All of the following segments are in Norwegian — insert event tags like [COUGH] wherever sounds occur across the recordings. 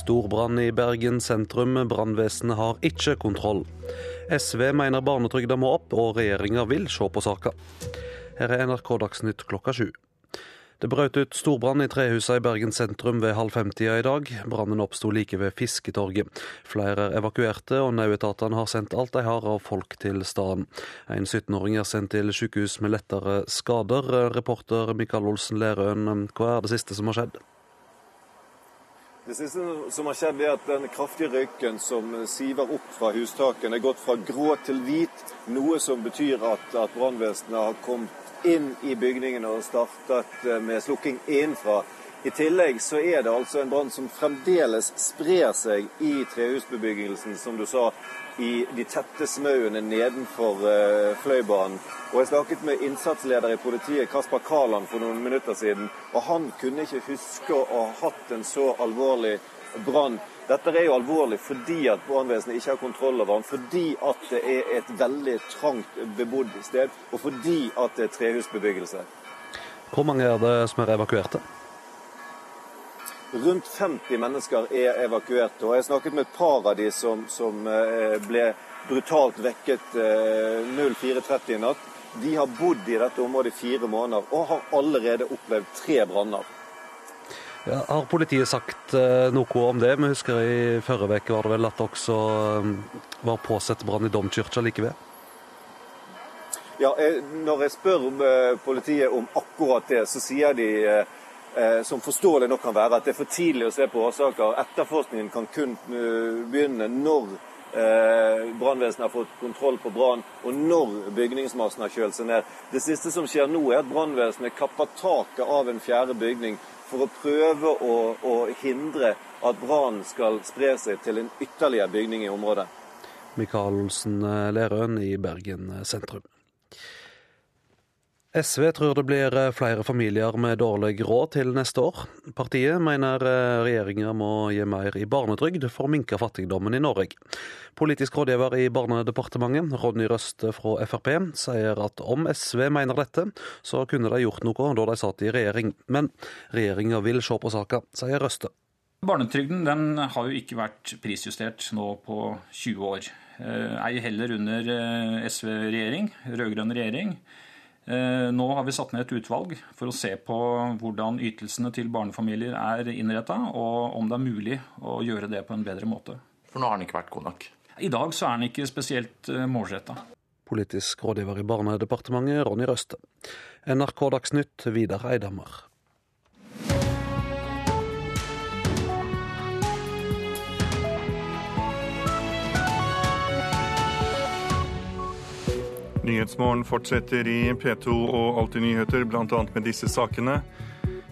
Storbrann i Bergen sentrum. Brannvesenet har ikke kontroll. SV mener barnetrygda må opp, og regjeringa vil se på saka. Her er NRK Dagsnytt klokka sju. Det brøt ut storbrann i trehusa i Bergen sentrum ved halv femtida i dag. Brannen oppsto like ved Fisketorget. Flere er evakuerte, og nødetatene har sendt alt de har av folk til staden. En 17-åring er sendt til sykehus med lettere skader. Reporter Mikael Olsen Lerøen, hva er det siste som har skjedd? Det siste som har skjedd er at Den kraftige røyken som siver opp fra hustakene, er gått fra grå til hvit. Noe som betyr at, at brannvesenet har kommet inn i bygningene og startet eh, med slukking innenfra. I tillegg så er det altså en brann som fremdeles sprer seg i trehusbebyggelsen, som du sa, i de tette smauene nedenfor uh, Fløibanen. Og Jeg snakket med innsatsleder i politiet, Kasper Kaland, for noen minutter siden. og Han kunne ikke huske å ha hatt en så alvorlig brann dette er jo alvorlig fordi at brannvesenet ikke har kontroll over den, fordi at det er et veldig trangt bebodd sted, og fordi at det er trehusbebyggelse. Hvor mange er det som er evakuerte? Rundt 50 mennesker er evakuert. og Jeg snakket med et par av de som, som eh, ble brutalt vekket 04.30 eh, i natt. De har bodd i dette området i fire måneder og har allerede opplevd tre branner. Ja, har politiet sagt uh, noe om det? Vi husker i forrige uke var det vel at det også var påsett brann i domkirka like ved? Ja, Når jeg spør politiet om akkurat det, så sier de som forståelig nok kan være, at det er for tidlig å se på årsaker. Etterforskningen kan kun begynne når brannvesenet har fått kontroll på brann, og når bygningsmassen har kjølt seg ned. Det siste som skjer nå, er at brannvesenet kapper taket av en fjerde bygning for å prøve å, å hindre at brannen skal spre seg til en ytterligere bygning i området. Mikael Olsen Lerøen i Bergen sentrum. SV tror det blir flere familier med dårlig råd til neste år. Partiet mener regjeringa må gi mer i barnetrygd for å minke fattigdommen i Norge. Politisk rådgiver i Barnedepartementet, Ronny Røste fra Frp, sier at om SV mener dette, så kunne de gjort noe da de satt i regjering. Men regjeringa vil se på saka, sier Røste. Barnetrygden den har jo ikke vært prisjustert nå på 20 år. Ei heller under SV-regjering, rød-grønn regjering. Eh, nå har vi satt ned et utvalg for å se på hvordan ytelsene til barnefamilier er innretta, og om det er mulig å gjøre det på en bedre måte. For nå har den ikke vært god nok? I dag så er den ikke spesielt eh, målretta. Politisk rådgiver i Barnedepartementet, Ronny Røste. NRK Dagsnytt, Vidar Eidhammer. Nyhetsmorgen fortsetter i P2 og Alltid nyheter, bl.a. med disse sakene.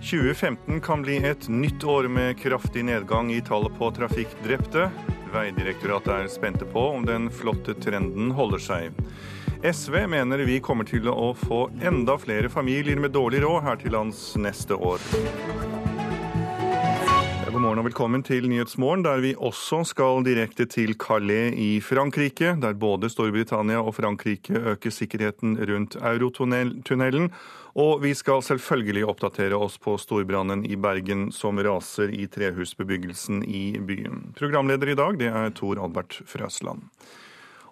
2015 kan bli et nytt år med kraftig nedgang i tallet på trafikkdrepte. Veidirektoratet er spente på om den flotte trenden holder seg. SV mener vi kommer til å få enda flere familier med dårlig råd her til lands neste år. God morgen og velkommen til Nyhetsmorgen, der vi også skal direkte til Calais i Frankrike, der både Storbritannia og Frankrike øker sikkerheten rundt Eurotunnelen. Og vi skal selvfølgelig oppdatere oss på storbrannen i Bergen som raser i trehusbebyggelsen i byen. Programleder i dag det er Tor Albert Frøsland.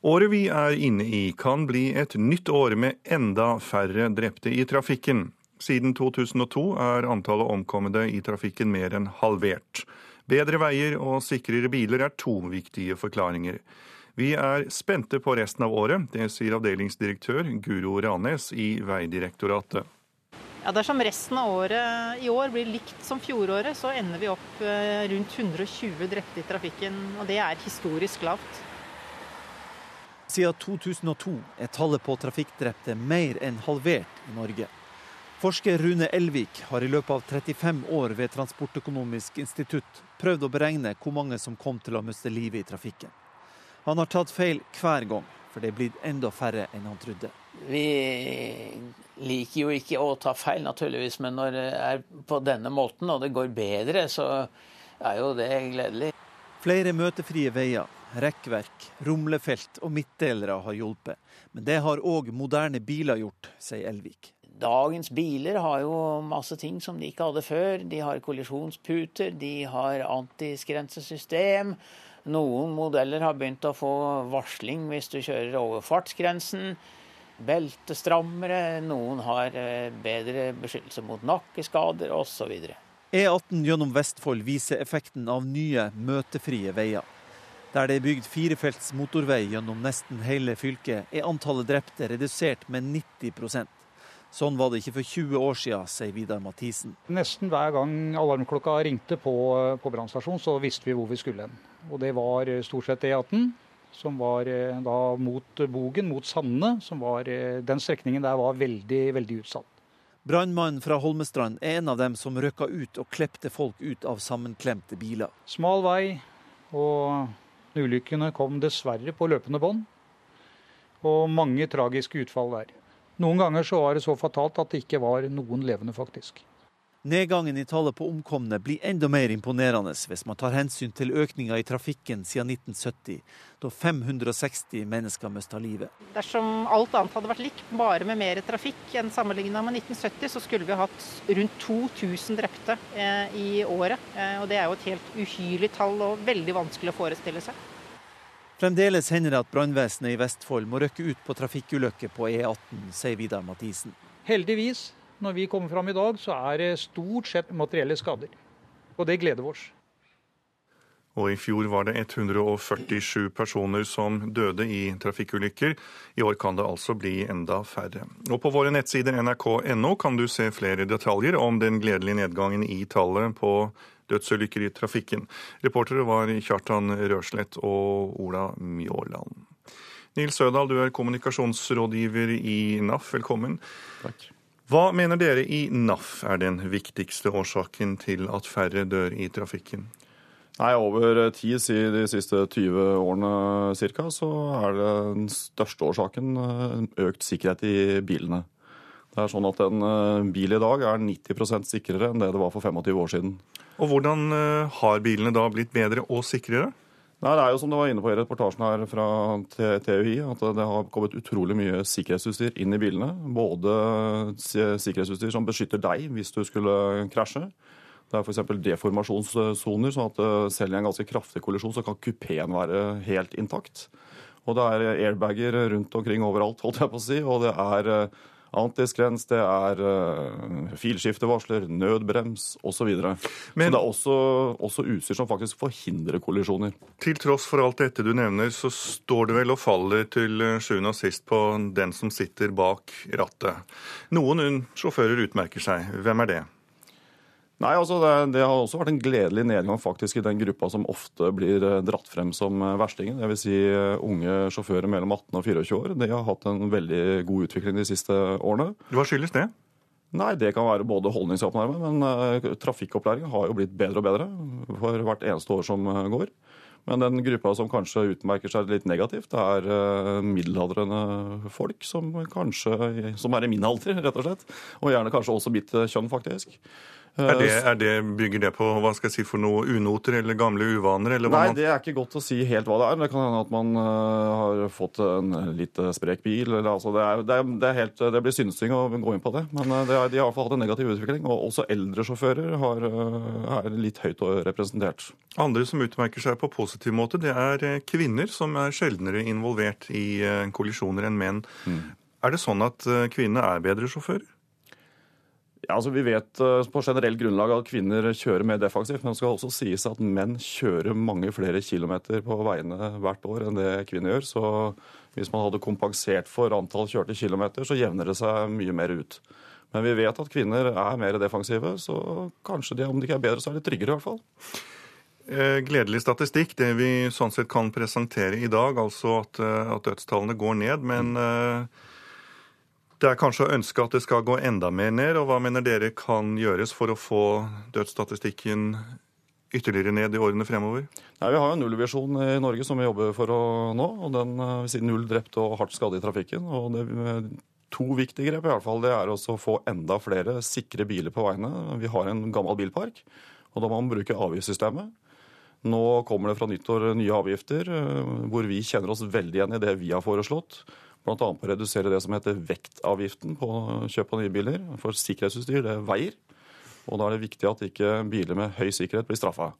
Året vi er inne i kan bli et nytt år med enda færre drepte i trafikken. Siden 2002 er antallet omkomne i trafikken mer enn halvert. Bedre veier og sikrere biler er to viktige forklaringer. Vi er spente på resten av året, det sier avdelingsdirektør Guro Ranes i Veidirektoratet. Ja, Dersom resten av året i år blir likt som fjoråret, så ender vi opp eh, rundt 120 drepte i trafikken. Og det er historisk lavt. Siden 2002 er tallet på trafikkdrepte mer enn halvert i Norge. Forsker Rune Elvik har i løpet av 35 år ved Transportøkonomisk institutt prøvd å beregne hvor mange som kom til å miste livet i trafikken. Han har tatt feil hver gang, for det er blitt enda færre enn han trodde. Vi liker jo ikke å ta feil, naturligvis, men når det er på denne måten og det går bedre, så er jo det gledelig. Flere møtefrie veier, rekkverk, rumlefelt og midtdelere har hjulpet. Men det har òg moderne biler gjort, sier Elvik dagens biler har jo masse ting som de ikke hadde før. De har kollisjonsputer, de har antiskrensesystem. Noen modeller har begynt å få varsling hvis du kjører over fartsgrensen. Beltestrammere, noen har eh, bedre beskyttelse mot nakkeskader osv. E18 gjennom Vestfold viser effekten av nye, møtefrie veier. Der det er bygd firefelts motorvei gjennom nesten hele fylket, er antallet drepte redusert med 90 Sånn var det ikke for 20 år siden, sier Vidar Mathisen. Nesten hver gang alarmklokka ringte på, på brannstasjonen, så visste vi hvor vi skulle hen. Og det var stort sett E18, som var eh, da mot Bogen, mot Sandene. Som var, eh, den strekningen der var veldig, veldig utsatt. Brannmannen fra Holmestrand er en av dem som røkka ut og klepte folk ut av sammenklemte biler. Smal vei, og Ulykkene kom dessverre på løpende bånd, og mange tragiske utfall der. Noen ganger så var det så fatalt at det ikke var noen levende, faktisk. Nedgangen i tallet på omkomne blir enda mer imponerende hvis man tar hensyn til økninga i trafikken siden 1970, da 560 mennesker mista livet. Dersom alt annet hadde vært likt, bare med mer trafikk enn sammenligna med 1970, så skulle vi hatt rundt 2000 drepte eh, i året. Eh, og det er jo et helt uhyrlig tall og veldig vanskelig å forestille seg. Fremdeles hender det at brannvesenet i Vestfold må røkke ut på trafikkulykker på E18, sier Vidar Mathisen. Heldigvis når vi kommer fram i dag, så er det stort sett materielle skader. Og det gleder oss. Og I fjor var det 147 personer som døde i trafikkulykker. I år kan det altså bli enda færre. Og På våre nettsider nrk.no kan du se flere detaljer om den gledelige nedgangen i tallet på dødsulykker i trafikken. Reportere var Kjartan Røslett og Ola Mjåland. Nils Sødal, du er kommunikasjonsrådgiver i NAF. Velkommen. Takk. Hva mener dere i NAF er den viktigste årsaken til at færre dør i trafikken? Nei, Over tid, de siste 20 årene ca., så er det den største årsaken økt sikkerhet i bilene. Det er sånn at En eh, bil i dag er 90% sikrere enn det det var for 25 år siden. Og Hvordan eh, har bilene da blitt bedre og sikrere? Nei, Det er jo som du var inne på i reportasjen her fra TUI, at det har kommet utrolig mye sikkerhetsutstyr inn i bilene. Både sikkerhetsutstyr som beskytter deg hvis du skulle krasje. Det er f.eks. deformasjonssoner, sånn at eh, selv i en ganske kraftig kollisjon så kan kupeen være helt intakt. Og det er airbager rundt omkring overalt, holdt jeg på å si. Og det er Antiskrens, det er uh, filskiftevarsler, nødbrems osv. Så, videre. så det er også, også, utstyr som faktisk forhindrer kollisjoner. Til tross for alt dette du nevner, så står det vel og faller til eh, sjuende og sist på den som sitter bak rattet. Noen sjåfører utmerker seg. Hvem er det? Nei, altså det, det, har også vært en gledelig nedgang faktisk i den gruppa som ofte blir eh, dratt frem som eh, verstingen. Dvs. Si eh, unge sjåfører mellom 18 og 24 år. De har hatt en veldig god utvikling de siste årene. Hva skyldes det? Nei, Det kan være både holdningsoppnærming, men trafikkopplæringen har jo blitt bedre og bedre for hvert eneste år som går. Men den gruppa som kanskje utmerker seg litt negativt, det er middelaldrende folk som kanskje som er i min alder, rett og slett. Og gjerne kanskje også mitt kjønn, faktisk. Er det, er det, bygger det på hva skal jeg si for noe unoter eller gamle uvaner? Eller Nei, det er ikke godt å si helt hva det er. Det kan hende at man uh, har fått en litt sprek bil. Eller, altså, det, er, det, er, helt, det, blir synsing å gå inn på det. Men de har i hvert fall hatt en negativ utvikling. Og også eldre sjåfører har, er litt høyt representert. Andre som utmerker seg på positiv måte, det er kvinner som er sjeldnere involvert i kollisjoner enn menn. Mm. Er det sånn at kvinnene er bedre sjåfører? Ja, altså Vi vet eh, på generell grunnlag at kvinner kjører mer defensivt, men det skal også sies at menn kjører mange flere kilometer på veiene hvert år enn det kvinner gjør. Så hvis man hadde kompensert for antall kjørte kilometer, så jevner det seg mye mer ut. Men vi vet at kvinner er mer defensive, så kanskje de, om de ikke er bedre, så er de tryggere i hvert fall. Eh, gledelig statistikk, det vi sånn sett kan presentere i dag, altså at, eh, at dødstallene går ned. Men mm. Det er kanskje å ønske at det skal gå enda mer ned, og hva mener dere kan gjøres for å få dødsstatistikken ytterligere ned i årene fremover? Nei, vi har jo en nullvisjon i Norge som vi jobber for å nå. og Den vil eh, si null drepte og hardt skadde i trafikken. og det, eh, To viktige grep i alle fall, det er å få enda flere sikre biler på veiene. Vi har en gammel bilpark, og da må man bruke avgiftssystemet. Nå kommer det fra nyttår nye avgifter, eh, hvor vi kjenner oss veldig igjen i det vi har foreslått Bl.a. på å redusere det som heter vektavgiften på kjøp av nye biler. For sikkerhetsutstyr det veier. Og da er det viktig at ikke biler med høy sikkerhet blir straffa.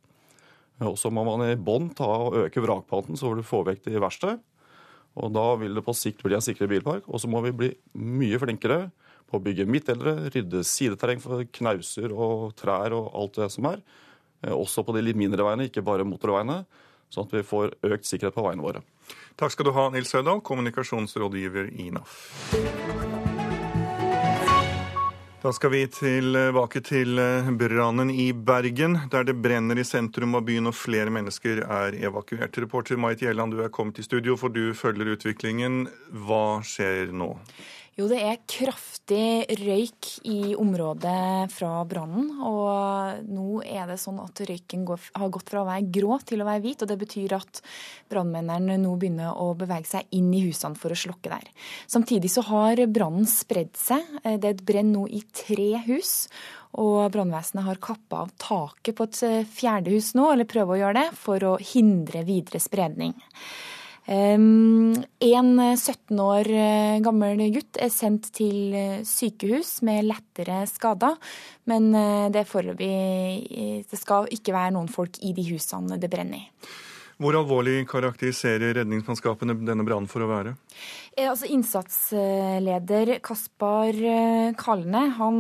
Og så må man i bånn ta og øke vrakpanten så du får vekk det i verste. Og da vil det på sikt bli en sikrere bilpark. Og så må vi bli mye flinkere på å bygge midtdelere, rydde sideterreng for knauser og trær og alt det som er. Eh, også på de litt mindre veiene, ikke bare motorveiene. Sånn at vi får økt sikkerhet på veiene våre. Takk skal du ha, Nils Sødal, kommunikasjonsrådgiver i NAF. Da skal vi tilbake til eh, brannen i Bergen, der det brenner i sentrum av byen og flere mennesker er evakuert. Reporter Marit Gjelland, du er kommet i studio, for du følger utviklingen. Hva skjer nå? Jo, det er kraftig røyk i området fra brannen. Og nå er det sånn at røyken går, har gått fra å være grå til å være hvit. Og det betyr at brannmennene nå begynner å bevege seg inn i husene for å slokke der. Samtidig så har brannen spredd seg. Det er et brenn nå i tre hus. Og brannvesenet har kappa av taket på et fjerde hus nå, eller prøver å gjøre det, for å hindre videre spredning. En 17 år eh, gammel gutt er sendt til eh, sykehus med lettere skader. Men det, det, det skal ikke være noen folk i de husene det brenner i. Hvor alvorlig karakteriserer redningsmannskapene denne brannen for å være? Eh, altså Innsatsleder Kaspar eh, Kalne, han,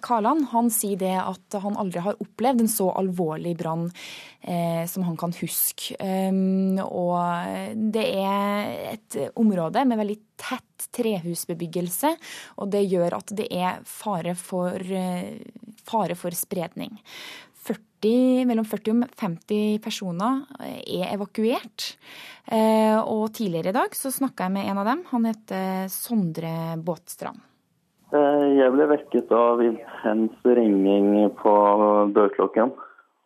Kaland han sier det at han aldri har opplevd en så alvorlig brann eh, som han kan huske. Um, og det er et område med veldig tett trehusbebyggelse, og det gjør at det er fare for, fare for spredning. 40, mellom 40 og 50 personer er evakuert. Eh, og tidligere i dag så snakka jeg med en av dem. Han heter Sondre Båtstrand. Eh, jeg ble vekket av intens ringing på dørklokken.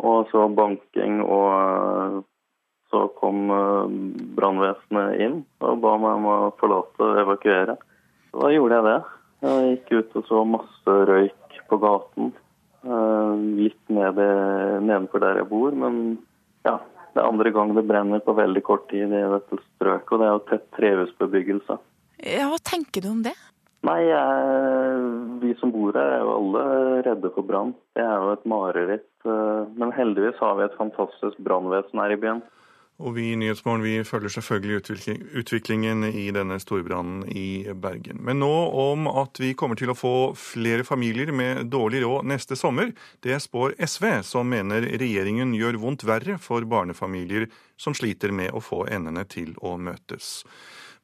Og så banking, og eh, så kom brannvesenet inn og ba meg om å forlate og evakuere. Da gjorde jeg det. Jeg gikk ut og så masse røyk på gaten. Eh, litt nede, nedenfor der jeg bor. Men ja, det er andre gang det brenner på veldig kort tid i dette strøket. Og det er jo tett trehusbebyggelse. Ja, Hva tenker du om det? Nei, jeg, Vi som bor her er jo alle redde for brann. Det er jo et mareritt. Eh, men heldigvis har vi et fantastisk brannvesen her i byen. Og vi i Nyhetsmorgen følger selvfølgelig utviklingen i denne storbrannen i Bergen. Men nå om at vi kommer til å få flere familier med dårlig råd neste sommer. Det spår SV, som mener regjeringen gjør vondt verre for barnefamilier som sliter med å få endene til å møtes.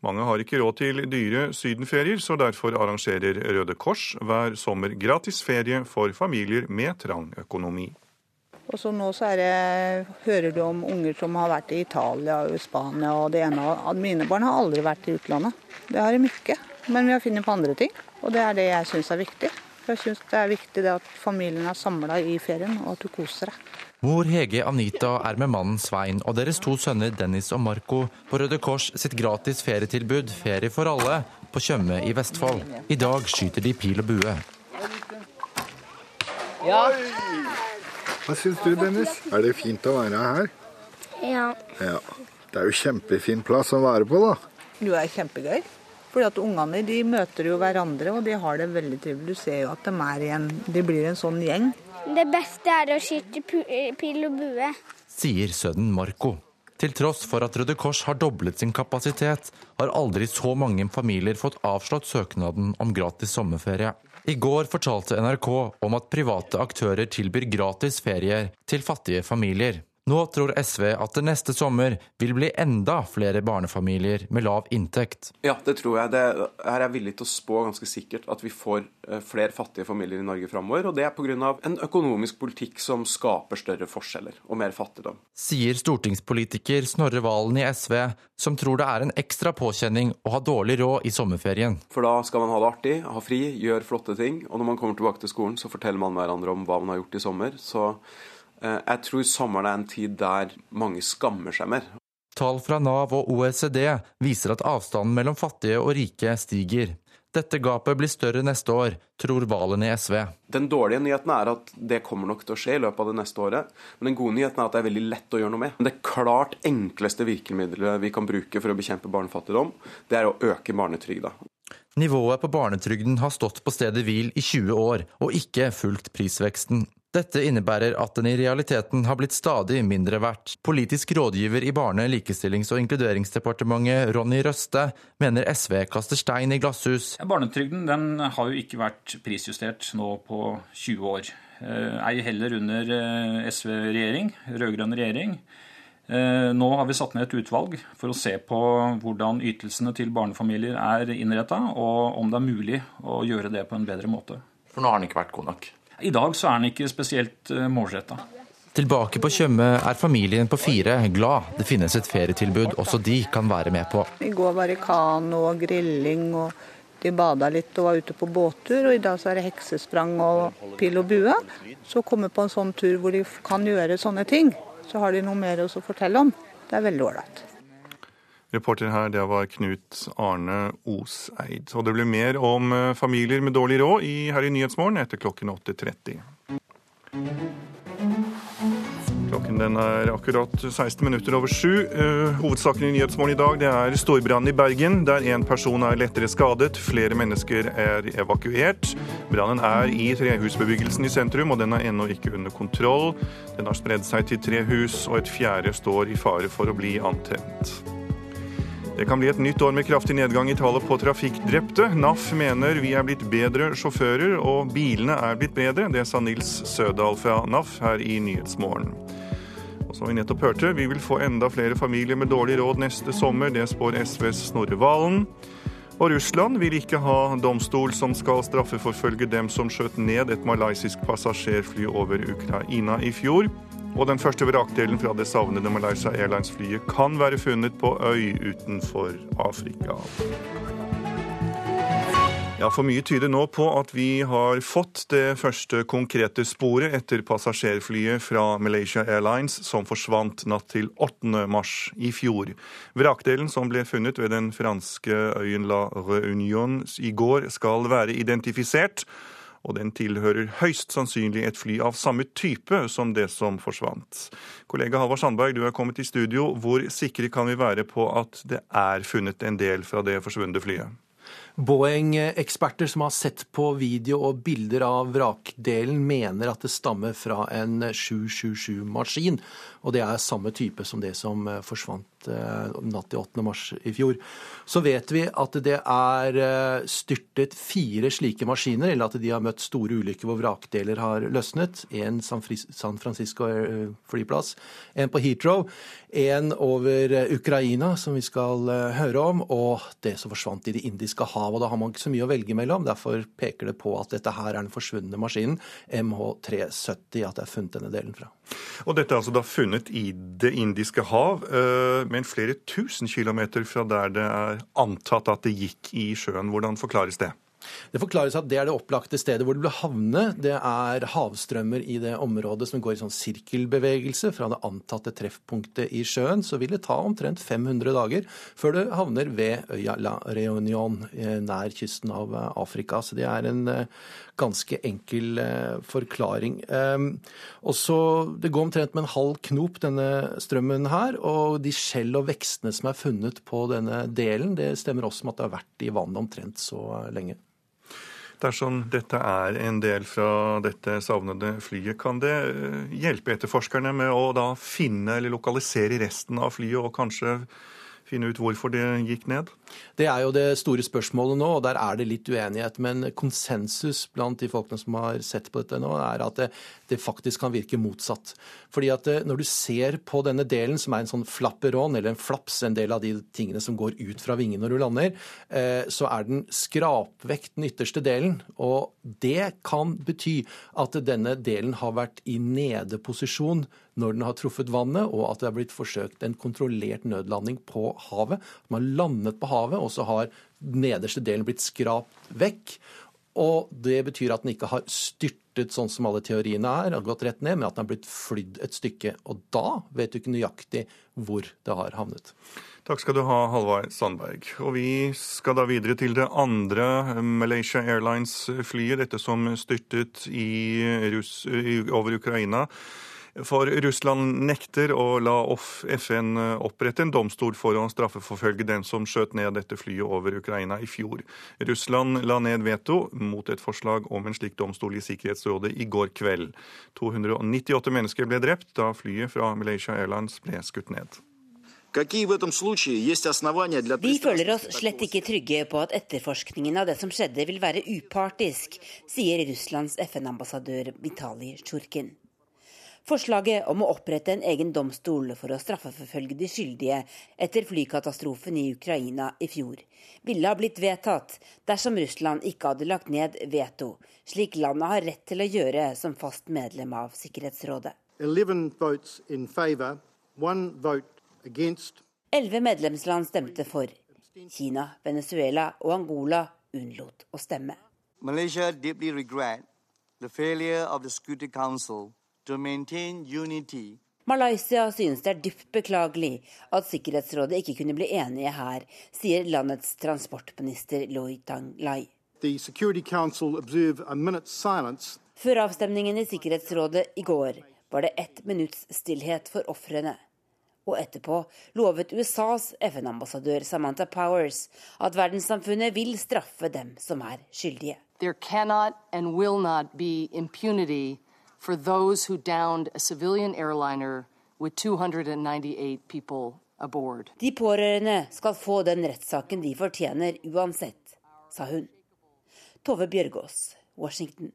Mange har ikke råd til dyre sydenferier, så derfor arrangerer Røde Kors hver sommer gratis ferie for familier med trang økonomi. Og så nå så det, hører du om unger som har vært i Italia og Spania og det ene. Mine barn har aldri vært i utlandet. Det har de ikke. Men vi har funnet på andre ting. Og det er det jeg syns er viktig. Jeg syns det er viktig det at familien er samla i ferien, og at du koser deg. Mor Hege Anita er med mannen Svein og deres to sønner Dennis og Marco på Røde Kors sitt gratis ferietilbud Ferie for alle på Tjøme i Vestfold. I dag skyter de pil og bue. Ja. Hva syns du, Dennis? Er det fint å være her? Ja. ja. Det er jo kjempefin plass å være på, da. Det er kjempegøy. Fordi at Ungene de møter jo hverandre, og de har det veldig trivelig. Du ser jo at de, er igjen, de blir en sånn gjeng. Det beste er å skyte pil og bue. Sier sønnen Marco. Til tross for at Røde Kors har doblet sin kapasitet, har aldri så mange familier fått avslått søknaden om gratis sommerferie. I går fortalte NRK om at private aktører tilbyr gratis ferier til fattige familier. Nå tror SV at det neste sommer vil bli enda flere barnefamilier med lav inntekt. Ja, det tror jeg. Det her er jeg villig til å spå ganske sikkert at vi får eh, flere fattige familier i Norge framover. Og det er pga. en økonomisk politikk som skaper større forskjeller og mer fattigdom. Sier stortingspolitiker Snorre Valen i SV, som tror det er en ekstra påkjenning å ha dårlig råd i sommerferien. For da skal man ha det artig, ha fri, gjøre flotte ting. Og når man kommer tilbake til skolen, så forteller man hverandre om hva man har gjort i sommer. Så jeg tror sommeren er en tid der mange skammer seg mer. Tall fra Nav og OECD viser at avstanden mellom fattige og rike stiger. Dette gapet blir større neste år, tror Valen i SV. Den dårlige nyheten er at det kommer nok til å skje i løpet av det neste året. Men den gode nyheten er at det er veldig lett å gjøre noe med. Det klart enkleste virkemidlet vi kan bruke for å bekjempe barnefattigdom, det er å øke barnetrygda. Nivået på barnetrygden har stått på stedet hvil i 20 år, og ikke fulgt prisveksten. Dette innebærer at den i realiteten har blitt stadig mindre verdt. Politisk rådgiver i Barne-, likestillings- og inkluderingsdepartementet, Ronny Røste, mener SV kaster stein i glasshus. Barnetrygden den har jo ikke vært prisjustert nå på 20 år. Eh, ei heller under eh, SV-regjering, rød-grønn regjering. Eh, nå har vi satt ned et utvalg for å se på hvordan ytelsene til barnefamilier er innretta, og om det er mulig å gjøre det på en bedre måte. For nå har den ikke vært god nok? I dag så er den ikke spesielt eh, målretta. Tilbake på Tjøme er familien på fire glad det finnes et ferietilbud også de kan være med på. I går var det kano og grilling, og de bada litt og var ute på båttur. Og i dag så er det heksesprang og pil og bue. Så å komme på en sånn tur hvor de kan gjøre sånne ting, så har de noe mer å fortelle om. Det er veldig ålreit. Reporter her, det var Knut Arne Oseid. Og det blir mer om eh, familier med dårlig råd i her i Nyhetsmorgen etter klokken 8.30. Klokken den er akkurat 16 minutter over sju. Uh, hovedsaken i Nyhetsmorgen i dag det er storbrannen i Bergen, der én person er lettere skadet. Flere mennesker er evakuert. Brannen er i trehusbebyggelsen i sentrum, og den er ennå ikke under kontroll. Den har spredd seg til tre hus, og et fjerde står i fare for å bli antent. Det kan bli et nytt år med kraftig nedgang i tallet på trafikkdrepte. NAF mener vi er blitt bedre sjåfører, og bilene er blitt bedre. Det sa Nils Sødal fra NAF her i Nyhetsmorgen. Og som vi nettopp hørte, vi vil få enda flere familier med dårlig råd neste sommer. Det spår SVs Snorre Valen. Og Russland vil ikke ha domstol som skal straffeforfølge dem som skjøt ned et malaysisk passasjerfly over Ukraina i fjor. Og den første vrakdelen fra det savnede Malaysia Airlines-flyet kan være funnet på øy utenfor Afrika. Ja, For mye tyder nå på at vi har fått det første konkrete sporet etter passasjerflyet fra Malaysia Airlines som forsvant natt til 8. mars i fjor. Vrakdelen som ble funnet ved den franske øyen La Réunion i går, skal være identifisert og den tilhører høyst sannsynlig et fly av samme type som det som forsvant. Kollega Halvard Sandberg, du er kommet i studio. Hvor sikre kan vi være på at det er funnet en del fra det forsvunne flyet? Boeing-eksperter som har sett på video og bilder av vrakdelen, mener at det stammer fra en 777-maskin. Og det er samme type som det som forsvant Eh, natt til 8. mars i fjor. Så vet vi at det er eh, styrtet fire slike maskiner, eller at de har møtt store ulykker hvor vrakdeler har løsnet. En San Francisco eh, en på Heathrow, en over Ukraina, som vi skal høre om, og det som forsvant i Det indiske hav. Og da har man ikke så mye å velge mellom. Derfor peker det på at dette her er den forsvunne maskinen, MH370, at det er funnet denne delen fra. Og dette er altså da funnet i Det indiske hav men flere tusen kilometer fra der det er antatt at det gikk i sjøen. Hvordan forklares det? Det forklares at det er det opplagte stedet hvor det ble havne. Det er havstrømmer i det området som går i sånn sirkelbevegelse fra det antatte treffpunktet i sjøen. Så vil det ta omtrent 500 dager før det havner ved øya La Réunion eh, nær kysten av eh, Afrika. Så det er en eh, ganske enkel forklaring. Ehm, Også, det går omtrent med en halv knop, denne strømmen her. Og de skjell og vekstene som er funnet på denne delen, det stemmer også med at det har vært i vannet omtrent så lenge. Dersom dette er en del fra dette savnede flyet, kan det eh, hjelpe etterforskerne med å da finne eller lokalisere resten av flyet, og kanskje finne ut hvorfor det gikk ned? Det er jo det store spørsmålet nå, og der er det litt uenighet. Men konsensus blant de folkene som har sett på dette nå, er at det, det faktisk kan virke motsatt. Fordi at eh, når du ser på denne delen, som er en sånn flapperon, eller en flaps, en del av de tingene som går ut fra vingen når du lander, eh, så er den skrapvekt den ytterste delen. Og det kan bety at denne delen har vært i nedeposisjon når den har truffet vannet, og at det har blitt forsøkt en kontrollert nødlanding på havet. Man har landet på havet, og så har den nederste delen blitt skrapt vekk. Og det betyr at den ikke har styrtet sånn som alle teoriene er, har gått rett ned, men at den har blitt flydd et stykke. Og da vet du ikke nøyaktig hvor det har havnet. Takk skal du ha, Halvard Sandberg. Og vi skal da videre til det andre Malaysia Airlines-flyet, dette som styrtet i Russ, over Ukraina. For Russland nekter å la FN opprette en domstol for å straffeforfølge den som skjøt ned dette flyet over Ukraina i fjor. Russland la ned veto mot et forslag om en slik domstol i Sikkerhetsrådet i går kveld. 298 mennesker ble drept da flyet fra Malaysia Airlines ble skutt ned. Vi føler oss slett ikke trygge på at etterforskningen av det som skjedde vil være upartisk, sier Russlands FN-ambassadør Vitalij Tsjurkin. Forslaget om å opprette en egen domstol for å straffeforfølge de skyldige etter flykatastrofen i Ukraina i fjor, ville ha blitt vedtatt dersom Russland ikke hadde lagt ned veto, slik landet har rett til å gjøre som fast medlem av Sikkerhetsrådet. 11 votes in favor, one vote Elleve medlemsland stemte for. Kina, Venezuela og Angola unnlot å stemme. Malaysia deeply regret the failure of the Security Council to maintain unity Malaysia synes det er dypt beklagelig at Sikkerhetsrådet ikke kunne bli enige her, sier landets transportminister Loi Tang Lai. Før avstemningen i Sikkerhetsrådet i går var det ett minutts stillhet for ofrene og etterpå lovet USAs FN-ambassadør Samantha Powers at verdenssamfunnet vil straffe dem som er skyldige. There cannot and will not be impunity for those who downed a civilian airliner with 298 people aboard. De pårørende skal få den rettssaken de fortjener uansett, sa hun. Tove Bjørgaas, Washington.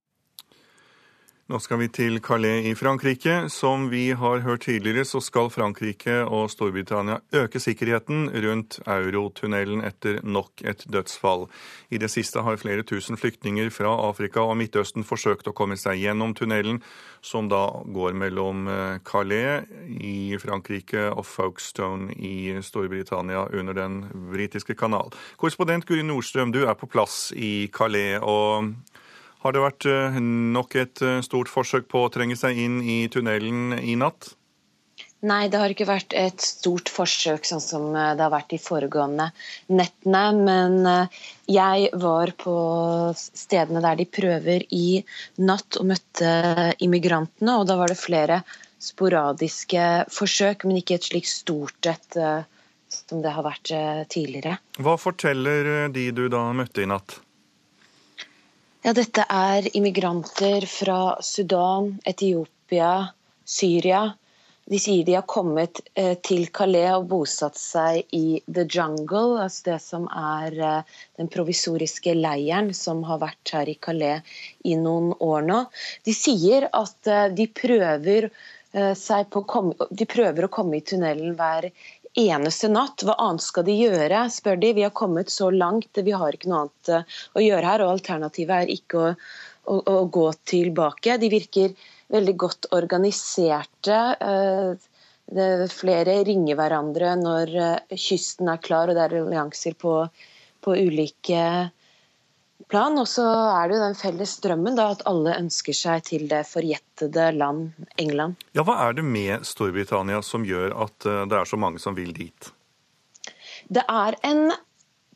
Nå skal vi til Calais i Frankrike. Som vi har hørt tidligere, så skal Frankrike og Storbritannia øke sikkerheten rundt eurotunnelen etter nok et dødsfall. I det siste har flere tusen flyktninger fra Afrika og Midtøsten forsøkt å komme seg gjennom tunnelen, som da går mellom eh, Calais i Frankrike og Folkestone i Storbritannia under den britiske kanal. Korrespondent Guri Nordstrøm, du er på plass i Calais. og har det vært eh, nok et eh, stort forsøk på å trenge seg inn i tunnelen i natt? Nei, det har ikke vært et stort forsøk sånn som eh, det har vært de foregående nettene. Men jeg var på stedene der de prøver i natt og møtte immigrantene. Og da var det flere sporadiske forsøk, men ikke et slikt stort et som det har vært tidligere. Hva forteller de du da møtte i natt? Ja, dette er immigranter fra Sudan, Etiopia, Syria. De sier de har kommet eh, til Calais og bosatt seg i The Jungle, altså det som er eh, den provisoriske leiren som har vært her i Calais i noen år nå. De sier at eh, de prøver, på, de prøver å komme i tunnelen hver eneste natt. Hva annet skal de gjøre, spør de. Vi har kommet så langt, vi har ikke noe annet eh, å gjøre her. Og alternativet er ikke å, å, å gå tilbake. De virker veldig godt organiserte. Eh, flere ringer hverandre når eh, kysten er klar og det er allianser på, på ulike plan. Og så er det jo den felles drømmen da, at alle ønsker seg til det forjettede land England. Ja, Hva er det med Storbritannia som gjør at eh, det er så mange som vil dit? Det er en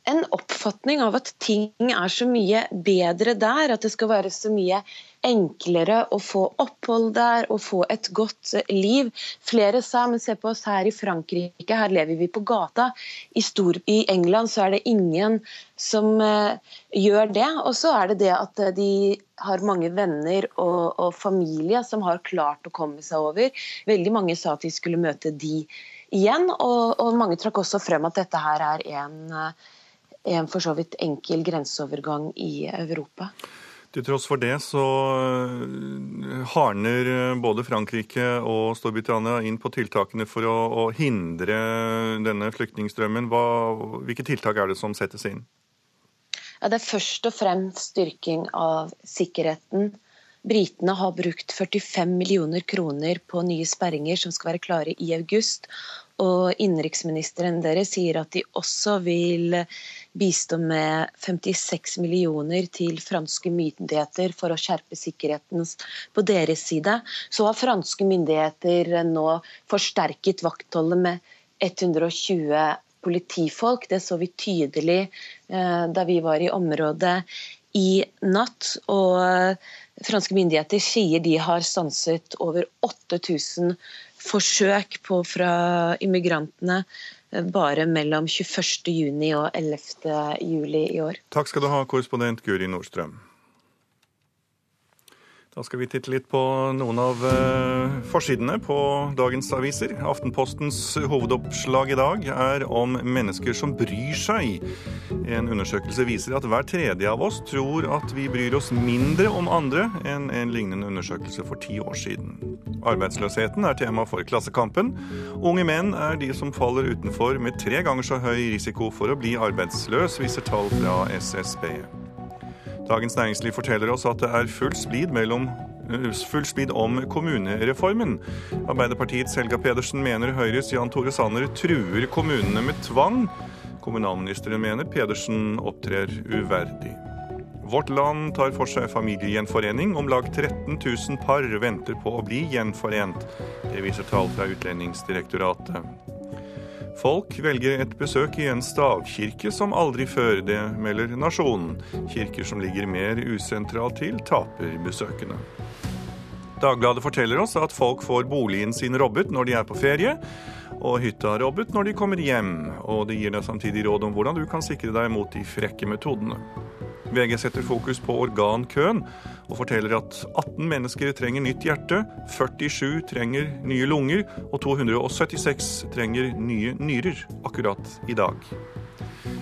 en oppfatning av at ting er så mye bedre der, at det skal være så mye enklere å få opphold der og få et godt liv. Flere sa men se på oss her i Frankrike, her lever vi på gata. I, Stor I England så er det ingen som uh, gjør det. Og så er det det at uh, de har mange venner og, og familie som har klart å komme seg over. Veldig mange sa at de skulle møte de igjen, og, og mange trakk også frem at dette her er en uh, en for så vidt enkel grenseovergang i Europa. Til tross for det så eh, hardner eh, både Frankrike og Storbritannia inn på tiltakene for å, å hindre denne flyktningstrømmen. Hva, hvilke tiltak er det som settes inn? Ja, det er først og fremst styrking av sikkerheten. Britene har brukt 45 millioner kroner på nye sperringer som skal være klare i august. Og innenriksministeren deres sier at de også vil bistå med 56 millioner til franske myndigheter for å skjerpe sikkerheten på deres side. Så har franske myndigheter nå forsterket vaktholdet med 120 politifolk. Det så vi tydelig eh, da vi var i området i natt. Og franske myndigheter sier de har stanset over 8000 forsøk på fra immigrantene eh, bare mellom 21.6 og 11.7 i år. Takk skal du ha, korrespondent Guri Nordstrøm. Da skal vi titte litt på noen av eh, forsidene på dagens aviser. Aftenpostens hovedoppslag i dag er om mennesker som bryr seg. En undersøkelse viser at hver tredje av oss tror at vi bryr oss mindre om andre enn en lignende undersøkelse for ti år siden. Arbeidsløsheten er tema for Klassekampen. Unge menn er de som faller utenfor med tre ganger så høy risiko for å bli arbeidsløs, viser tall fra SSB. Dagens Næringsliv forteller oss at det er full splid, mellom, full splid om kommunereformen. Arbeiderpartiets Helga Pedersen mener Høyres Jan Tore Sanner truer kommunene med tvang. Kommunalministeren mener Pedersen opptrer uverdig. Vårt Land tar for seg familiegjenforening. Om lag 13 000 par venter på å bli gjenforent. Det viser tall fra Utlendingsdirektoratet. Folk velger et besøk i en stavkirke som aldri før, det melder Nasjonen. Kirker som ligger mer usentralt til, taper besøkende. Dagbladet forteller oss at folk får boligen sin robbet når de er på ferie, og hytta robbet når de kommer hjem. Og det gir deg samtidig råd om hvordan du kan sikre deg mot de frekke metodene. VG setter fokus på organkøen og forteller at 18 mennesker trenger nytt hjerte, 47 trenger nye lunger og 276 trenger nye nyrer akkurat i dag.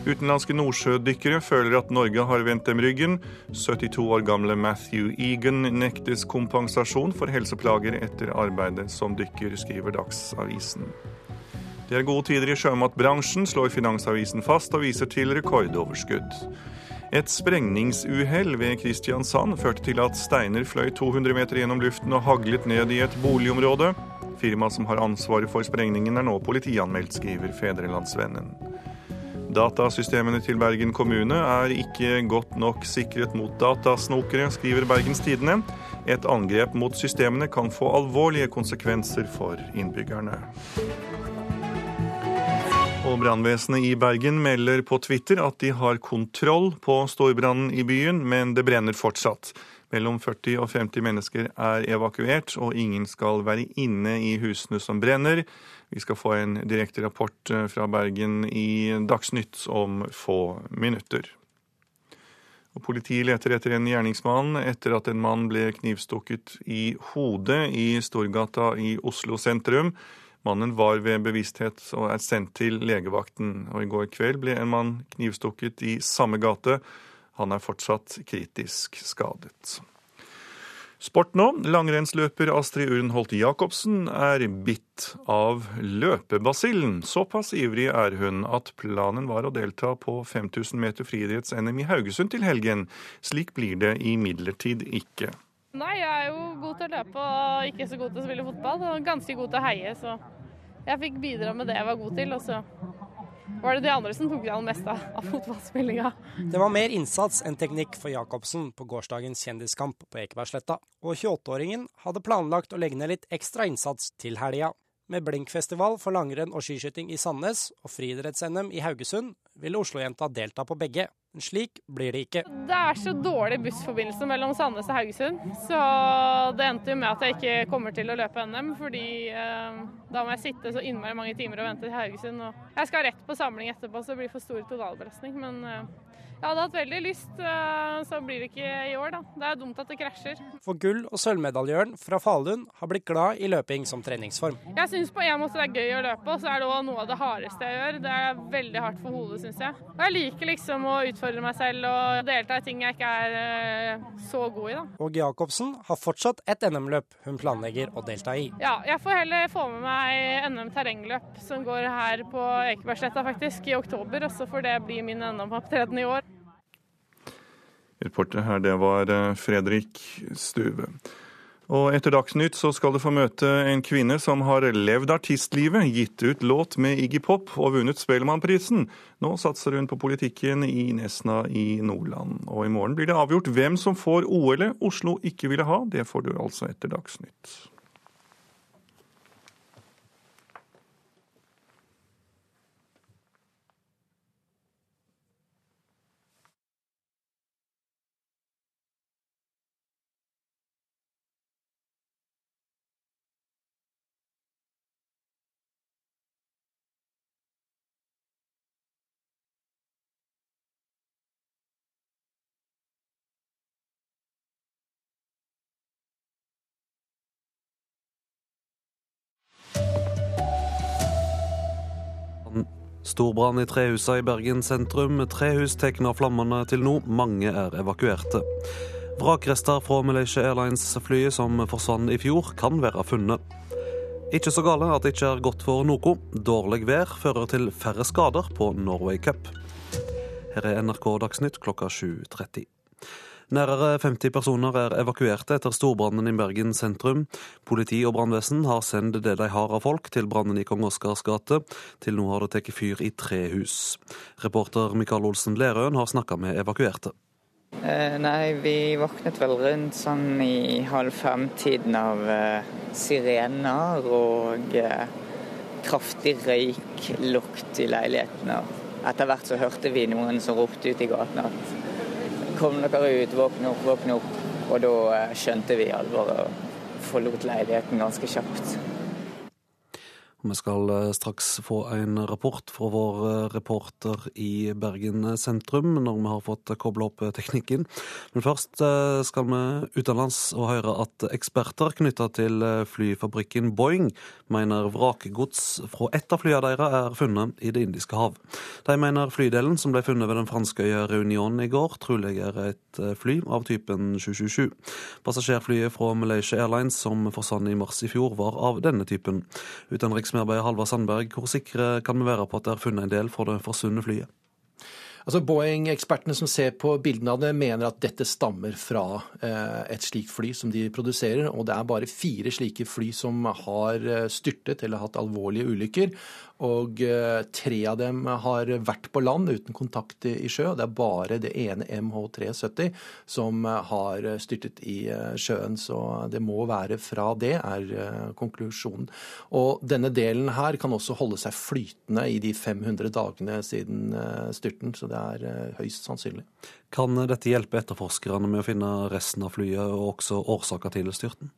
Utenlandske nordsjødykkere føler at Norge har vendt dem ryggen. 72 år gamle Matthew Egan nektes kompensasjon for helseplager etter arbeidet som dykker, skriver Dagsavisen. Det er gode tider i sjømatbransjen, slår Finansavisen fast og viser til rekordoverskudd. Et sprengningsuhell ved Kristiansand førte til at steiner fløy 200 meter gjennom luften og haglet ned i et boligområde. Firmaet som har ansvaret for sprengningen er nå politianmeldt, skriver Fedrelandsvennen. Datasystemene til Bergen kommune er ikke godt nok sikret mot datasnokere, skriver Bergens Tidende. Et angrep mot systemene kan få alvorlige konsekvenser for innbyggerne. Og brannvesenet i Bergen melder på Twitter at de har kontroll på storbrannen i byen, men det brenner fortsatt. Mellom 40 og 50 mennesker er evakuert, og ingen skal være inne i husene som brenner. Vi skal få en direkte rapport eh, fra Bergen i Dagsnytt om få minutter. Og politiet leter etter en gjerningsmann etter at en mann ble knivstukket i hodet i Storgata i Oslo sentrum. Mannen var ved bevissthet og er sendt til legevakten. Og I går kveld ble en mann knivstukket i samme gate. Han er fortsatt kritisk skadet. Sport nå. Langrennsløper Astrid Urnholt Jacobsen er bitt av løpebasillen. Såpass ivrig er hun at planen var å delta på 5000 meter friidretts-NM i Haugesund til helgen. Slik blir det imidlertid ikke. Nei, jeg er jo god til å løpe og ikke så god til å spille fotball. Og ganske god til å heie, så jeg fikk bidra med det jeg var god til. Og så var det de andre som tok det meste av fotballspillinga. Det var mer innsats enn teknikk for Jacobsen på gårsdagens kjendiskamp på Ekebergsletta. Og 28-åringen hadde planlagt å legge ned litt ekstra innsats til helga. Med Blinkfestival for langrenn og skiskyting i Sandnes og friidretts-NM i Haugesund ville Oslo-jenta delta på begge. Slik blir det ikke. Det er så dårlig bussforbindelse mellom Sandnes og Haugesund, så det endte jo med at jeg ikke kommer til å løpe NM, fordi eh, da må jeg sitte så innmari mange timer og vente til Haugesund. Og jeg skal rett på samling etterpå, så det blir for stor totalbelastning. Men eh, jeg hadde hatt veldig lyst, eh, så blir det ikke i år, da. Det er dumt at det krasjer. For gull- og sølvmedaljøren fra Falun har blitt glad i løping som treningsform. Jeg syns på en måte det er gøy å løpe, og så er det òg noe av det hardeste jeg gjør. Det er veldig hardt for hodet, syns jeg. Og jeg liker liksom å utfordre meg selv og delta i ting jeg ikke er eh, så god i, da. Og Jacobsen har fortsatt et NM-løp hun planlegger å delta i. Ja, jeg får heller få med meg NM terrengløp som går her på Ekebergsletta faktisk, i oktober. Og så får det bli min NM-opptreden i år. Reporter her, det var eh, Fredrik Stuve. Og etter Dagsnytt så skal du få møte en kvinne som har levd artistlivet, gitt ut låt med Iggy Pop og vunnet Spellemannprisen. Nå satser hun på politikken i Nesna i Nordland. Og i morgen blir det avgjort hvem som får OL-et Oslo ikke ville ha. Det får du altså etter Dagsnytt. Stor brann i trehusa i Bergen sentrum. Tre hus tatt flammene til nå. Mange er evakuerte. Vrakrester fra Malaysia Airlines-flyet som forsvant i fjor, kan være funnet. Ikke så gale at det ikke er godt for noe. Dårlig vær fører til færre skader på Norway Cup. Her er NRK Dagsnytt klokka 7.30. Nærmere 50 personer er evakuerte etter storbrannen i Bergen sentrum. Politi og brannvesen har sendt det de har av folk til brannen i Kong Oscars gate. Til nå har det tatt fyr i tre hus. Reporter Mikael Olsen Lerøen har snakka med evakuerte. Eh, nei, vi våknet vel rundt sånn i halv fem-tiden av eh, sirener og eh, kraftig røyklukt i leilighetene. Etter hvert så hørte vi noen som ropte ut i gaten at kom dere ut, våkne opp, våkne opp. Og da eh, skjønte vi alvoret og forlot leiligheten ganske kjapt. Vi skal eh, straks få en rapport fra vår eh, reporter i Bergen sentrum når vi har fått kobla opp teknikken. Men først eh, skal vi utenlands og høre at eksperter knytta til flyfabrikken Boeing mener vrakgods fra ett av flyene deres er funnet i Det indiske hav. De mener flydelen som ble funnet ved den franske øya Reunion i går, trolig er et fly av typen 727. Passasjerflyet fra Malaysia Airlines som forsvant i mars i fjor, var av denne typen. Utenriksminister medarbeider Halvard Sandberg, hvor sikre kan vi være på at det er funnet en del fra det forsvunne flyet? Altså Boeing-ekspertene som ser på bildene av det, mener at dette stammer fra eh, et slikt fly som de produserer. Og det er bare fire slike fly som har eh, styrtet eller hatt alvorlige ulykker. Og eh, tre av dem har vært på land uten kontakt i sjø. Det er bare det ene MH370 som eh, har styrtet i eh, sjøen. Så det må være fra det, er konklusjonen. Og denne delen her kan også holde seg flytende i de 500 dagene siden styrten, så det er høyst sannsynlig. Kan dette hjelpe etterforskerne med å finne resten av flyet, og også årsaker til styrten?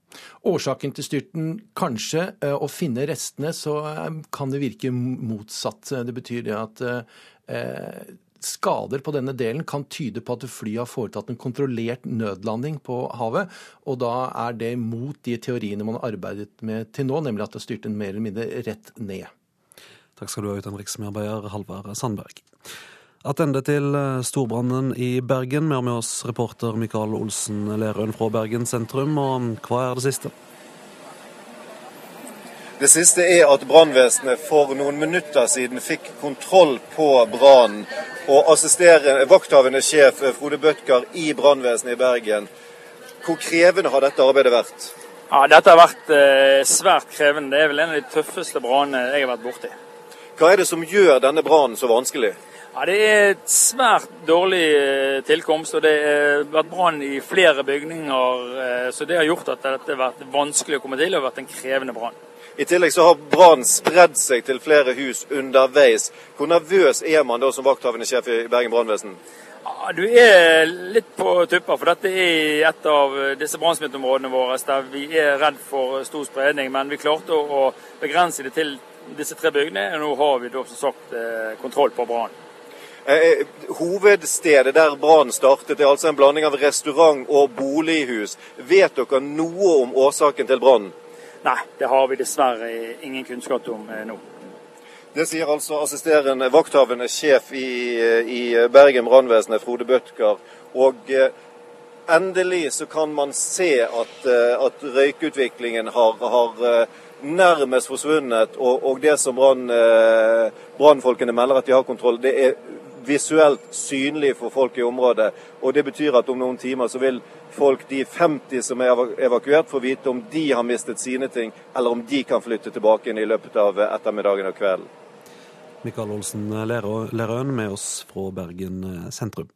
Årsaken til styrten kanskje. Eh, å finne restene så eh, kan det virke motsatt. Det betyr det at eh, skader på denne delen kan tyde på at flyet har foretatt en kontrollert nødlanding på havet. Og da er det mot de teoriene man har arbeidet med til nå, nemlig at det har styrt en mer eller mindre rett ned. Takk skal du ha, utenriksmedarbeider Halvard Sandberg. Attende til eh, storbrannen i Bergen. Vi har med oss reporter Mikael Olsen Lerøen fra Bergen sentrum. Og hva er det siste? Det siste er at brannvesenet for noen minutter siden fikk kontroll på brannen. Og assisterende vakthavende sjef Frode Bødkar i brannvesenet i Bergen. Hvor krevende har dette arbeidet vært? Ja, Dette har vært eh, svært krevende. Det er vel en av de tøffeste brannene jeg har vært borti. Hva er det som gjør denne brannen så vanskelig? Ja, Det er et svært dårlig eh, tilkomst, og det har vært brann i flere bygninger. Eh, så det har gjort at dette har vært vanskelig å komme til og vært en krevende brann. I tillegg så har brannen spredd seg til flere hus underveis. Hvor nervøs er man da som vakthavende sjef i Bergen brannvesen? Ja, du er litt på tupper, for dette er et av disse brannsmitteområdene våre der vi er redd for stor spredning. Men vi klarte å begrense det til disse tre bygningene, og nå har vi da som sagt eh, kontroll på brannen. Eh, eh, hovedstedet der brannen startet, er altså en blanding av restaurant og bolighus. Vet dere noe om årsaken til brannen? Nei, det har vi dessverre ingen kunnskap om eh, nå. Det sier altså assisterende vakthavende sjef i, i Bergen brannvesenet, Frode Bødkar. Og endelig så kan man se at, at røykutviklingen har, har nærmest forsvunnet. Og, og det som brannfolkene melder at de har kontroll, det er visuelt synlig for folk i området. Og Det betyr at om noen timer så vil folk, de 50 som er evakuert, få vite om de har mistet sine ting, eller om de kan flytte tilbake inn i løpet av ettermiddagen og kvelden. Mikael Olsen Lerøen med oss fra Bergen sentrum.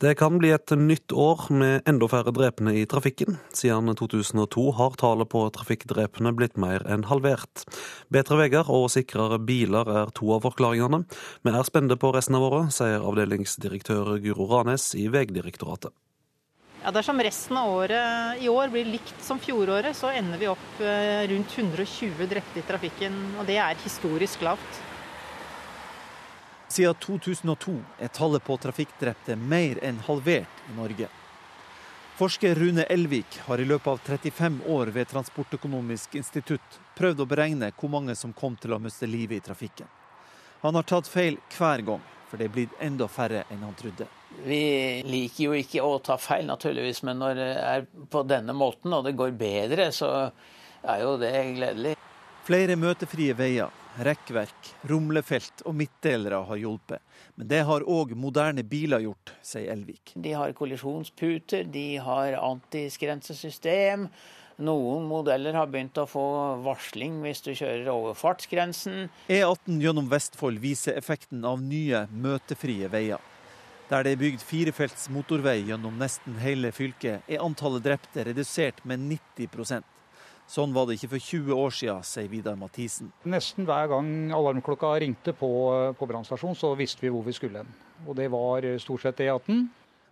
Det kan bli et nytt år med enda færre drepne i trafikken. Siden 2002 har tallet på trafikkdrepne blitt mer enn halvert. Bedre veier og sikrere biler er to av forklaringene. Vi er spente på resten av året, sier avdelingsdirektør Guro Ranes i Vegdirektoratet. Ja, Dersom resten av året i år blir likt som fjoråret, så ender vi opp eh, rundt 120 drepte i trafikken. Og det er historisk lavt. Siden 2002 er tallet på trafikkdrepte mer enn halvert i Norge. Forsker Rune Elvik har i løpet av 35 år ved Transportøkonomisk institutt prøvd å beregne hvor mange som kom til å miste livet i trafikken. Han har tatt feil hver gang, for det er blitt enda færre enn han trodde. Vi liker jo ikke å ta feil, naturligvis, men når det er på denne måten og det går bedre, så er jo det gledelig. Flere møtefrie veier, rekkverk, rumlefelt og midtdelere har hjulpet. Men det har òg moderne biler gjort, sier Elvik. De har kollisjonsputer, de har antiskrensesystem. Noen modeller har begynt å få varsling hvis du kjører over fartsgrensen. E18 gjennom Vestfold viser effekten av nye, møtefrie veier. Der det er bygd firefelts motorvei gjennom nesten hele fylket, er antallet drepte redusert med 90 Sånn var det ikke for 20 år siden, sier Vidar Mathisen. Nesten hver gang alarmklokka ringte på, på brannstasjonen, så visste vi hvor vi skulle hen. Og det var stort sett E18.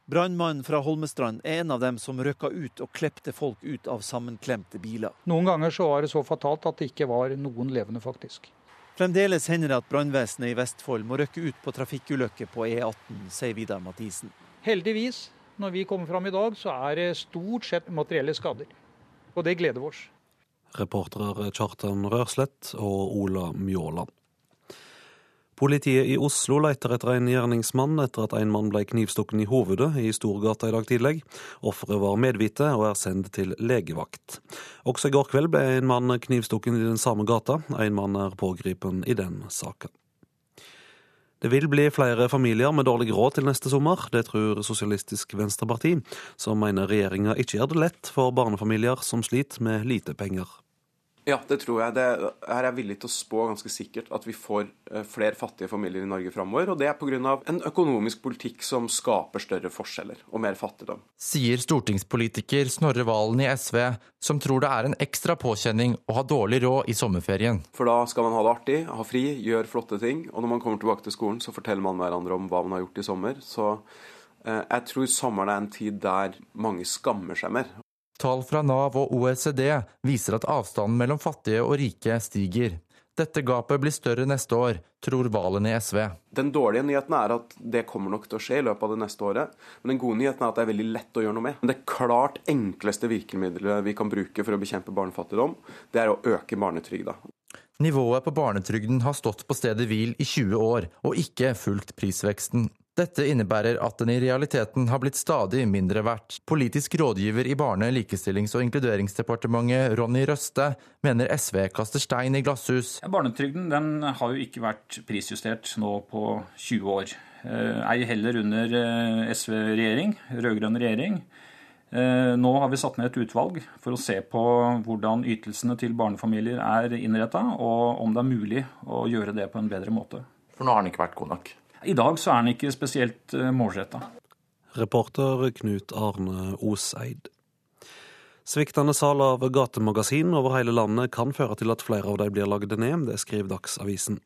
Brannmannen fra Holmestrand er en av dem som røkka ut og klepte folk ut av sammenklemte biler. Noen ganger så var det så fatalt at det ikke var noen levende, faktisk. Fremdeles hender det at brannvesenet i Vestfold må røkke ut på trafikkulykker på E18, sier Vidar Mathisen. Heldigvis, når vi kommer fram i dag, så er det stort sett materielle skader. Og det gleder oss. Reportere Kjartan Rørslett og Ola Mjåland. Politiet i Oslo leter etter en gjerningsmann etter at en mann ble knivstukken i hovedet i Storgata i dag tidlig. Offeret var medvite og er sendt til legevakt. Også i går kveld ble en mann knivstukken i den samme gata. En mann er pågripen i den saken. Det vil bli flere familier med dårlig råd til neste sommer. Det tror Sosialistisk Venstreparti, som mener regjeringa ikke gjør det lett for barnefamilier som sliter med lite penger. Ja, det tror jeg. Det, her er jeg villig til å spå ganske sikkert at vi får eh, flere fattige familier i Norge framover. Og det er pga. en økonomisk politikk som skaper større forskjeller og mer fattigdom. Sier stortingspolitiker Snorre Valen i SV, som tror det er en ekstra påkjenning å ha dårlig råd i sommerferien. For da skal man ha det artig, ha fri, gjøre flotte ting. Og når man kommer tilbake til skolen, så forteller man hverandre om hva man har gjort i sommer. Så eh, jeg tror sommeren er en tid der mange skammer seg mer. Tall fra Nav og OECD viser at avstanden mellom fattige og rike stiger. Dette gapet blir større neste år, tror Valen i SV. Den dårlige nyheten er at det kommer nok til å skje i løpet av det neste året. Men den gode nyheten er at det er veldig lett å gjøre noe med. Det klart enkleste virkemidlet vi kan bruke for å bekjempe barnefattigdom, det er å øke barnetrygda. Nivået på barnetrygden har stått på stedet hvil i 20 år, og ikke fulgt prisveksten. Dette innebærer at den i realiteten har blitt stadig mindre verdt. Politisk rådgiver i Barne-, likestillings- og inkluderingsdepartementet, Ronny Røste, mener SV kaster stein i glasshus. Barnetrygden den har jo ikke vært prisjustert nå på 20 år. Eh, ei heller under eh, SV-regjering, rød-grønn regjering. Eh, nå har vi satt ned et utvalg for å se på hvordan ytelsene til barnefamilier er innretta, og om det er mulig å gjøre det på en bedre måte. For nå har den ikke vært god nok? I dag så er den ikke spesielt eh, målretta. Reporter Knut Arne Oseid. Sviktende salg av gatemagasin over hele landet kan føre til at flere av dem blir lagd ned, det skriver Dagsavisen.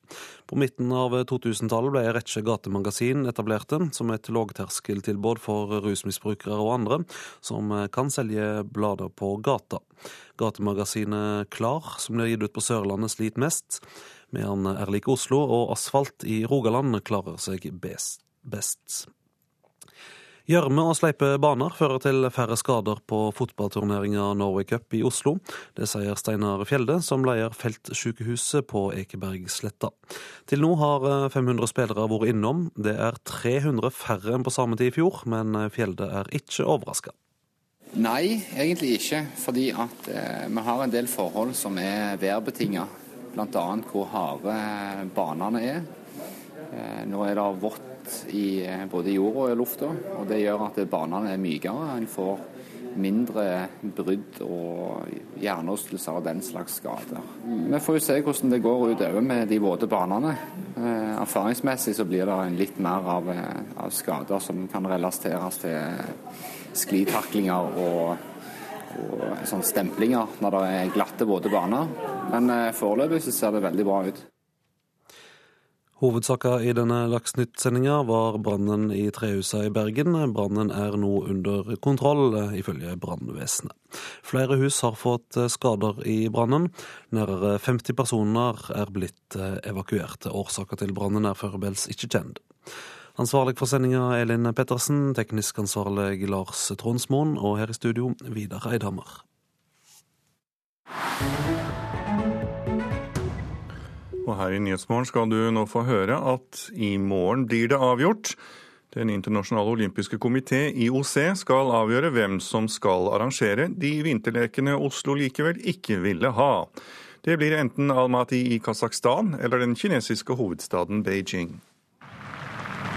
På midten av 2000-tallet ble en rekke gatemagasin etablerte, som et lågterskeltilbud for rusmisbrukere og andre, som kan selge blader på gata. Gatemagasinet Klar, som blir gitt ut på Sørlandet, sliter mest medan Erlik Oslo og Asfalt i Rogaland klarer seg best. Gjørme og sleipe baner fører til færre skader på fotballturneringa Norway Cup i Oslo. Det sier Steinar Fjelde, som leier feltsykehuset på Ekebergsletta. Til nå har 500 spillere vært innom. Det er 300 færre enn på samme tid i fjor, men Fjelde er ikke overraska. Nei, egentlig ikke. Fordi at eh, vi har en del forhold som er værbetinga bl.a. hvor harde banene er. Eh, nå er det vått i, eh, både jorda og lufta, og det gjør at banene er mykere. En får mindre brudd og hjernerystelser og den slags skader. Vi får jo se hvordan det går utover med de våte banene. Eh, erfaringsmessig så blir det litt mer av, av skader som kan relateres til sklitaklinger og, og stemplinger når det er glatte, våte baner. Men foreløpig så ser det veldig bra ut. Hovedsaka i denne Dagsnytt-sendinga var brannen i trehusa i Bergen. Brannen er nå under kontroll, ifølge brannvesenet. Flere hus har fått skader i brannen. Nærmere 50 personer er blitt evakuerte. Årsaka til brannen er foreløpig ikke kjent. Ansvarlig for sendinga Elin Pettersen, teknisk ansvarlig Lars Tronsmoen, og her i studio Vidar Eidhammer. Her i Nyhetsmorgen skal du nå få høre at i morgen blir det avgjort. Den internasjonale olympiske komité, IOC, skal avgjøre hvem som skal arrangere de vinterlekene Oslo likevel ikke ville ha. Det blir enten Almaty i Kasakhstan eller den kinesiske hovedstaden Beijing.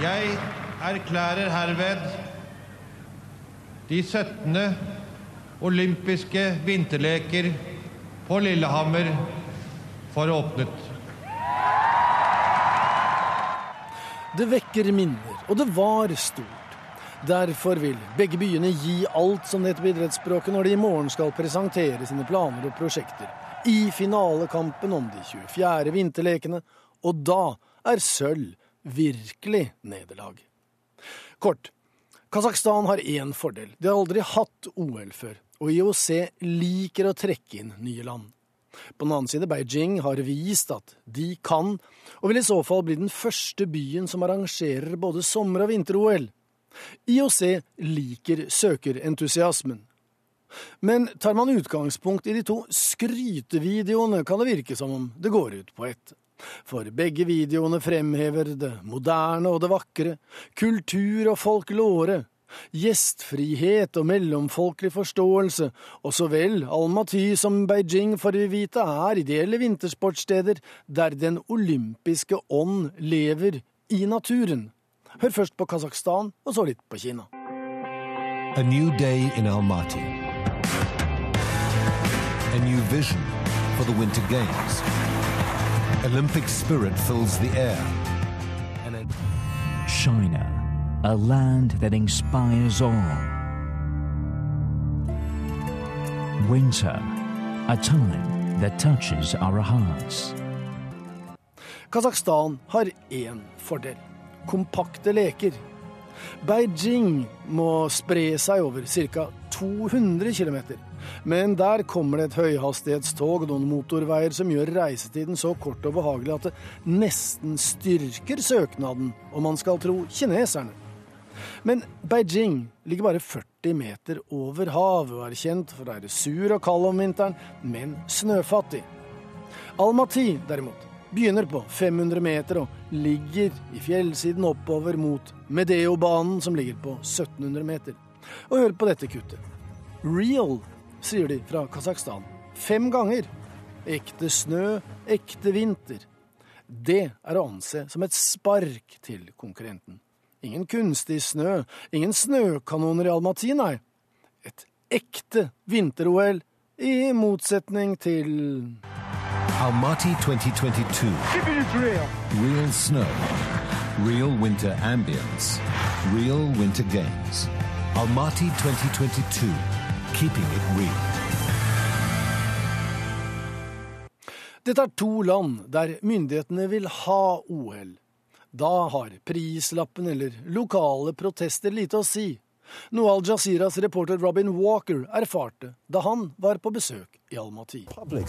Jeg erklærer herved de 17. olympiske vinterleker på Lillehammer for åpnet. Det vekker minner, og det var stort. Derfor vil begge byene gi alt som det heter på idrettsspråket, når de i morgen skal presentere sine planer og prosjekter i finalekampen om de 24. vinterlekene, og da er sølv virkelig nederlag. Kort. Kasakhstan har én fordel. De har aldri hatt OL før, og IOC liker å trekke inn nye land. På den annen side, Beijing har vist at de kan, og vil i så fall bli den første byen som arrangerer både sommer- og vinter-OL. IOC liker søkerentusiasmen. Men tar man utgangspunkt i de to skrytevideoene, kan det virke som om det går ut på ett. For begge videoene fremhever det moderne og det vakre, kultur og folklore, Gjestfrihet og mellomfolkelig forståelse, og så vel Almaty som Beijing får vi vite er ideelle vintersportssteder der den olympiske ånd lever i naturen. Hør først på Kasakhstan, og så litt på Kina. A new day in Almaty. A new vision for the Winter Games. Olympic spirit fills the air. China a land that inspires awe. Winter, a time that touches our hearts. Kasakhstan har én fordel kompakte leker. Beijing må spre seg over ca. 200 km. Men der kommer det et høyhastighetstog og noen motorveier som gjør reisetiden så kort og behagelig at det nesten styrker søknaden, om man skal tro kineserne. Men Beijing ligger bare 40 meter over havet og er kjent for å være sur og kald om vinteren, men snøfattig. Almaty, derimot, begynner på 500 meter og ligger i fjellsiden oppover mot Medeo-banen, som ligger på 1700 meter. Og hør på dette kuttet. Real, sier de fra Kasakhstan. Fem ganger. Ekte snø, ekte vinter. Det er å anse som et spark til konkurrenten. Ingen kunstig snø, ingen snøkanoner i Almaty, nei. Et ekte vinter-OL, i motsetning til Almaty 2022. Real. real snow. Real winter ambience. Real winter games. Almaty 2022. Keeping it real. Dette er to land der myndighetene vil ha OL. Da har prislappen eller lokale protester lite å si. Noe Al Jazeeras reporter Robin Walker erfarte da han var på besøk i Almaty.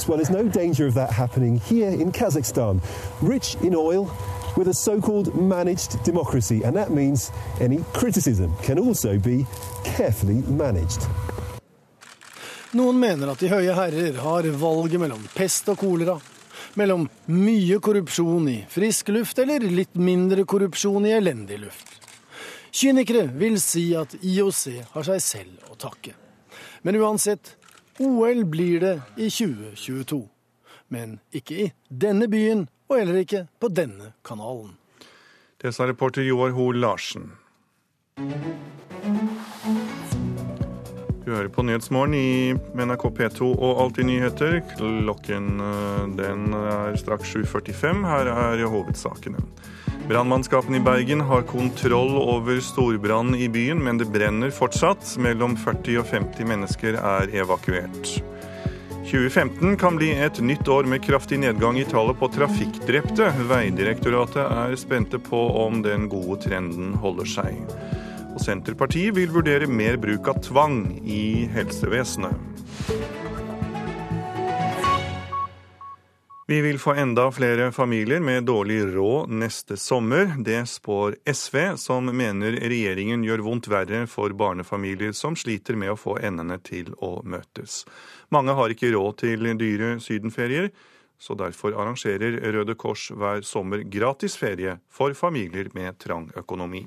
Well, no danger of that happening here in Kazakhstan. Rich in oil, with a so-called managed democracy, and that means any criticism can also be carefully managed. Noen mener at de høye herrer har valget mellom pest og kolera, mellom mye korrupsjon i frisk luft eller litt mindre korrupsjon i elendig luft. Kynikere vil si at IOC har seg selv å takke. Men uansett, OL blir det i 2022. Men ikke i denne byen, og heller ikke på denne kanalen. Det sa reporter Joar Hoel Larsen. Du hører på Nyhetsmorgen i NRK P2 og Alltid nyheter. Klokken eh, den er straks 7.45. Her er hovedsakene. Brannmannskapene i Bergen har kontroll over storbrannen i byen, men det brenner fortsatt. Mellom 40 og 50 mennesker er evakuert. 2015 kan bli et nytt år med kraftig nedgang i tallet på trafikkdrepte. Veidirektoratet er spente på om den gode trenden holder seg. Og Senterpartiet vil vurdere mer bruk av tvang i helsevesenet. Vi vil få enda flere familier med dårlig råd neste sommer. Det spår SV, som mener regjeringen gjør vondt verre for barnefamilier som sliter med å få endene til å møtes. Mange har ikke råd til dyre sydenferier, så derfor arrangerer Røde Kors hver sommer gratis ferie for familier med trang økonomi.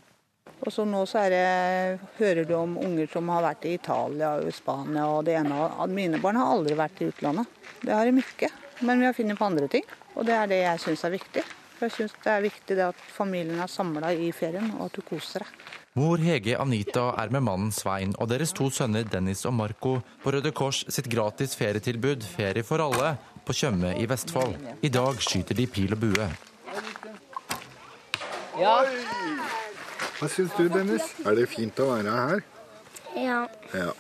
Og så nå så det, hører du om unger som har vært i Italia og Spania og det ene. Mine barn har aldri vært i utlandet. Det har de ikke. Men vi har funnet på andre ting, og det er det jeg syns er viktig. For jeg syns det er viktig det at familien er samla i ferien, og at du koser deg. Mor Hege Anita er med mannen Svein og deres to sønner Dennis og Marco på Røde Kors sitt gratis ferietilbud Ferie for alle på Tjøme i Vestfold. I dag skyter de pil og bue. Ja. Hva syns du, Dennis? Er det fint å være her? Ja. ja.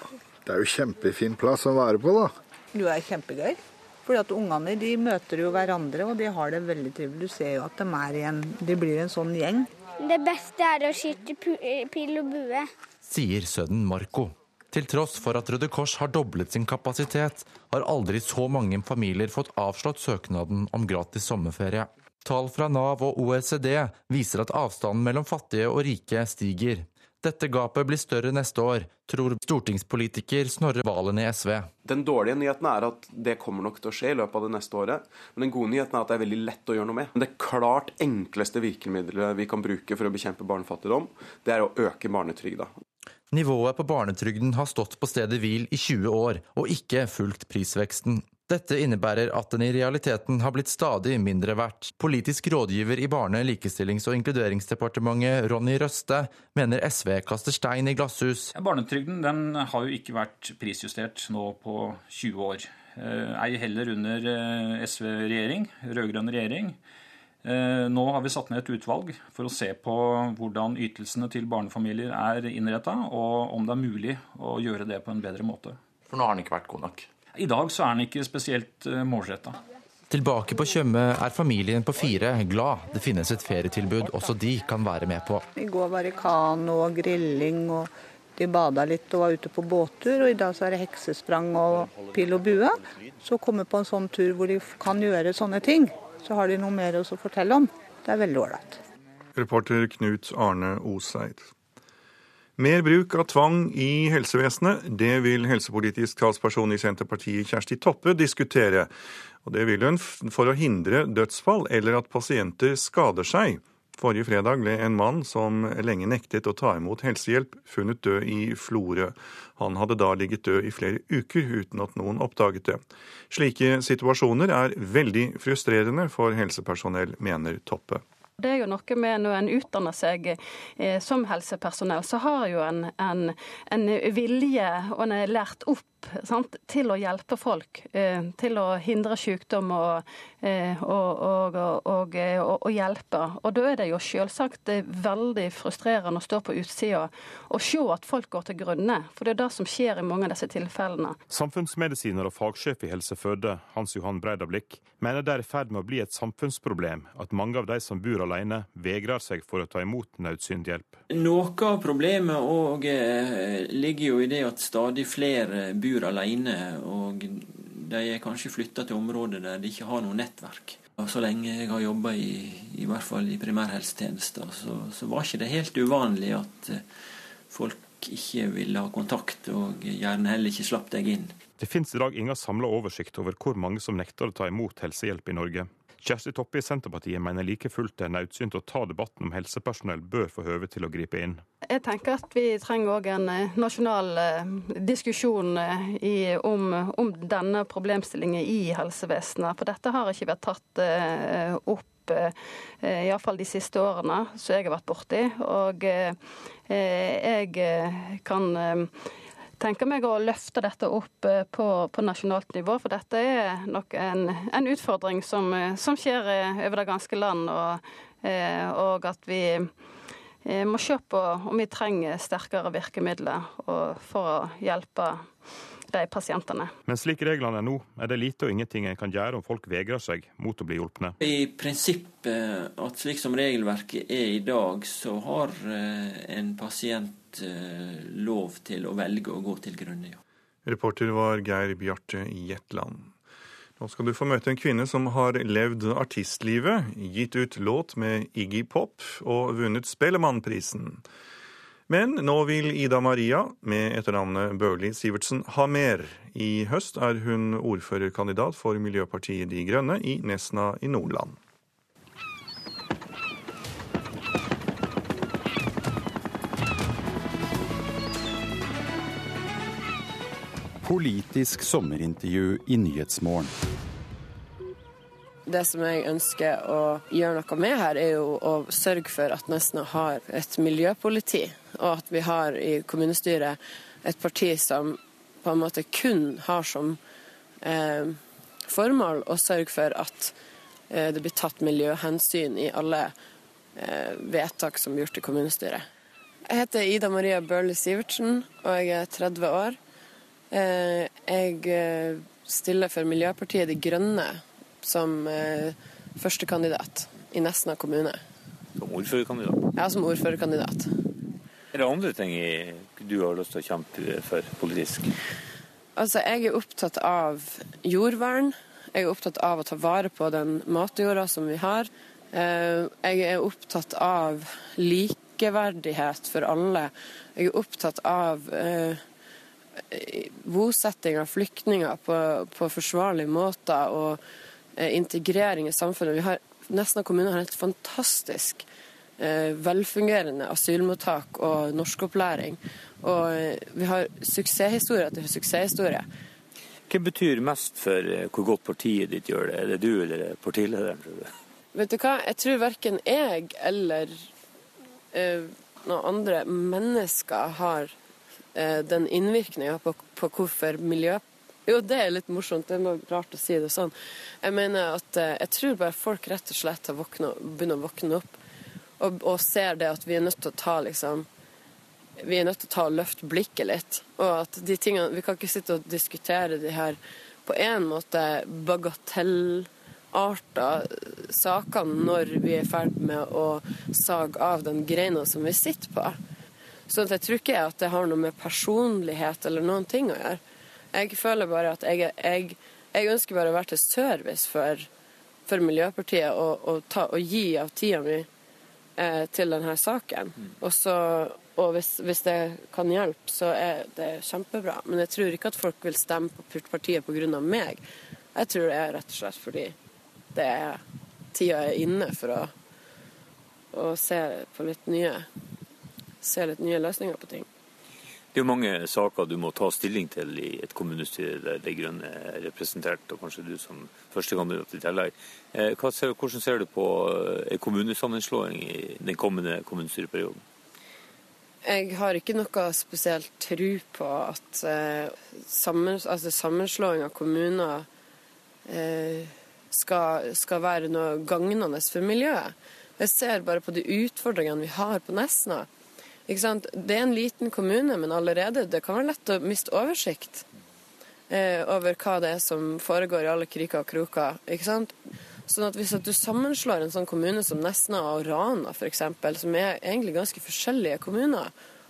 Det er jo kjempefin plass å være på, da. Du er kjempegøy. Fordi at Ungene de møter jo hverandre, og de har det veldig trivelig. Du ser jo at de, er igjen, de blir en sånn gjeng. Det beste er å skyte eh, pil og bue. Sier sønnen Marco. Til tross for at Røde Kors har doblet sin kapasitet, har aldri så mange familier fått avslått søknaden om gratis sommerferie. Tall fra Nav og OECD viser at avstanden mellom fattige og rike stiger. Dette gapet blir større neste år, tror stortingspolitiker Snorre Valen i SV. Den dårlige nyheten er at det kommer nok til å skje i løpet av det neste året. Men den gode nyheten er at det er veldig lett å gjøre noe med. Men det klart enkleste virkemidlet vi kan bruke for å bekjempe barnefattigdom, det er å øke barnetrygda. Nivået på barnetrygden har stått på stedet hvil i 20 år, og ikke fulgt prisveksten. Dette innebærer at den i realiteten har blitt stadig mindre verdt. Politisk rådgiver i Barne-, likestillings- og inkluderingsdepartementet, Ronny Røste, mener SV kaster stein i glasshus. Barnetrygden den har jo ikke vært prisjustert nå på 20 år. Eh, ei heller under eh, SV-regjering, rød-grønn regjering. Eh, nå har vi satt ned et utvalg for å se på hvordan ytelsene til barnefamilier er innretta, og om det er mulig å gjøre det på en bedre måte. For nå har den ikke vært god nok? I dag så er den ikke spesielt eh, målretta. Tilbake på Tjøme er familien på fire glad det finnes et ferietilbud også de kan være med på. I går var det kano og grilling, og de bada litt og var ute på båttur. Og i dag så er det heksesprang og pil og bue. Så å komme på en sånn tur hvor de kan gjøre sånne ting, så har de noe mer å fortelle om. Det er veldig ålreit. Reporter Knut Arne Oseid. Mer bruk av tvang i helsevesenet, det vil helsepolitisk talsperson i Senterpartiet Kjersti Toppe diskutere. Og Det vil hun for å hindre dødsfall eller at pasienter skader seg. Forrige fredag ble en mann som lenge nektet å ta imot helsehjelp, funnet død i Florø. Han hadde da ligget død i flere uker uten at noen oppdaget det. Slike situasjoner er veldig frustrerende for helsepersonell, mener Toppe. Det er jo noe med når en utdanner seg eh, som helsepersonell, så har jo en, en, en vilje, og en er lært opp sant, til å hjelpe folk. Eh, til å hindre sykdom og, eh, og, og, og, hjelpe. Og da er det jo selvsagt veldig frustrerende å stå på utsida og se at folk går til grunne. For det er det som skjer i mange av disse tilfellene. Samfunnsmedisiner og fagsjef i Helse Førde, Hans Johan Breidablikk, mener det er i ferd med å bli et samfunnsproblem at mange av de som bor alene, vegrer seg for å ta imot nødsyndhjelp. Noe av problemet òg eh, ligger jo i det at stadig flere bor alene, og de er kanskje flytta til områder der de ikke har noe nettverk. Og så lenge jeg har jobba i, i hvert fall i primærhelsetjenesten, så, så var ikke det helt uvanlig at eh, folk ikke ville ha kontakt, og gjerne heller ikke slapp deg inn. Det finnes i dag ingen samla oversikt over hvor mange som nekter å ta imot helsehjelp i Norge. Kjersti Toppe i Senterpartiet mener like fullt det er nødsynt å ta debatten om helsepersonell bør få høve til å gripe inn. jeg tenker at vi trenger òg en eh, nasjonal eh, diskusjon eh, i, om, om, denne problemstillingen i helsevesenet. For dette har ikke vært tatt opp iallfall de siste årene som jeg har vært borti. Og jeg kan tenker meg å løfte dette opp eh, på, på nasjonalt nivå. For dette er nok en, en utfordring som, eh, som, skjer eh, over det ganske land. Og, og at vi må se på om vi trenger sterkere virkemidler for å hjelpe de pasientene. Men slik reglene er nå, er det lite og ingenting en kan gjøre om folk vegrer seg mot å bli hjulpne. I prinsippet, at slik som regelverket er i dag, så har en pasient Eh, lov til å velge å gå til grunne, ja. Reporter var Geir Bjarte Jetland. Nå skal du få møte en kvinne som har levd artistlivet, gitt ut låt med Iggy Pop og vunnet Spellemannprisen. Men nå vil Ida Maria, med etternavnet Børli Sivertsen, ha mer. I høst er hun ordførerkandidat for Miljøpartiet De Grønne i Nesna i Nordland. Politisk sommerintervju i Nyhetsmorgen. Det som jeg ønsker å gjøre noe med her, er jo å sørge for at Nesna har et miljøpoliti, og at vi har i kommunestyret et parti som på en måte kun har som eh, formål å sørge for at eh, det blir tatt miljøhensyn i alle eh, vedtak som blir gjort i kommunestyret. Jeg heter Ida Maria Børli Sivertsen, og jeg er 30 år. Eh, jeg eh, stiller for Miljøpartiet De Grønne som eh, førstekandidat i Nesna kommune. Som ordførerkandidat? Ja, som ordførerkandidat. Er det andre ting du har lyst til å kjempe for politisk? Altså, jeg er opptatt av jordvern. Jeg er opptatt av å ta vare på den matjorda som vi har. Jeg er opptatt av likeverdighet for alle. Jeg er opptatt av bosetting av flyktninger på, på forsvarlige måter og eh, integrering i samfunnet. Vi har, Nesna kommune har et fantastisk eh, velfungerende asylmottak og norskopplæring. Og eh, vi har suksesshistorie etter suksesshistorie. Hva betyr mest for eh, hvor godt partiet ditt gjør det? Er det du eller partilederen? tror du? Vet du hva, jeg tror verken jeg eller eh, noen andre mennesker har Eh, den innvirkninga på, på, hvorfor miljø Jo, det er litt morsomt, det er rart å si det sånn. Jeg mener at eh, jeg tror bare folk rett og slett har våknet, begynner å våkne opp og, og, ser det at vi er nødt til å ta liksom Vi er nødt til å ta og løfte blikket litt. Og at de tingene Vi kan ikke sitte og diskutere de her på en måte bagatellarta sakene når vi er i ferd med å sage av den greina som vi sitter på. Så jeg tror ikke at det har noe med personlighet eller noen ting å gjøre. Jeg føler bare at jeg, jeg, jeg ønsker bare å være til service for, for Miljøpartiet og, og, ta, og, gi av tida mi eh, til denne saken. Mm. Og, så, og hvis, hvis, det kan hjelpe, så er det kjempebra. Men jeg tror ikke at folk vil stemme på partiet pga. meg. Jeg tror det er rett og slett fordi det er tida er inne for å, å se på litt nye se litt nye løsninger på ting. Det er jo mange saker du må ta stilling til i et kommunestyre der De Grønne er representert, og kanskje du som førstekandidat i tillegg. Eh, hvordan ser du på en eh, kommunesammenslåing i den kommende kommunestyreperioden? Jeg har ikke noe spesielt tro på at eh, sammen, altså sammenslåing av kommuner skal, skal, være noe gagnende for miljøet. Jeg ser bare på de utfordringene vi har på Nesna. Det er en liten kommune, men allerede det kan være lett å miste oversikt eh, over hva det er som foregår i alle kriker og kroker. ikke sant? Sånn at Hvis at du sammenslår en sånn kommune som Nesna og Rana f.eks., som er egentlig ganske forskjellige kommuner,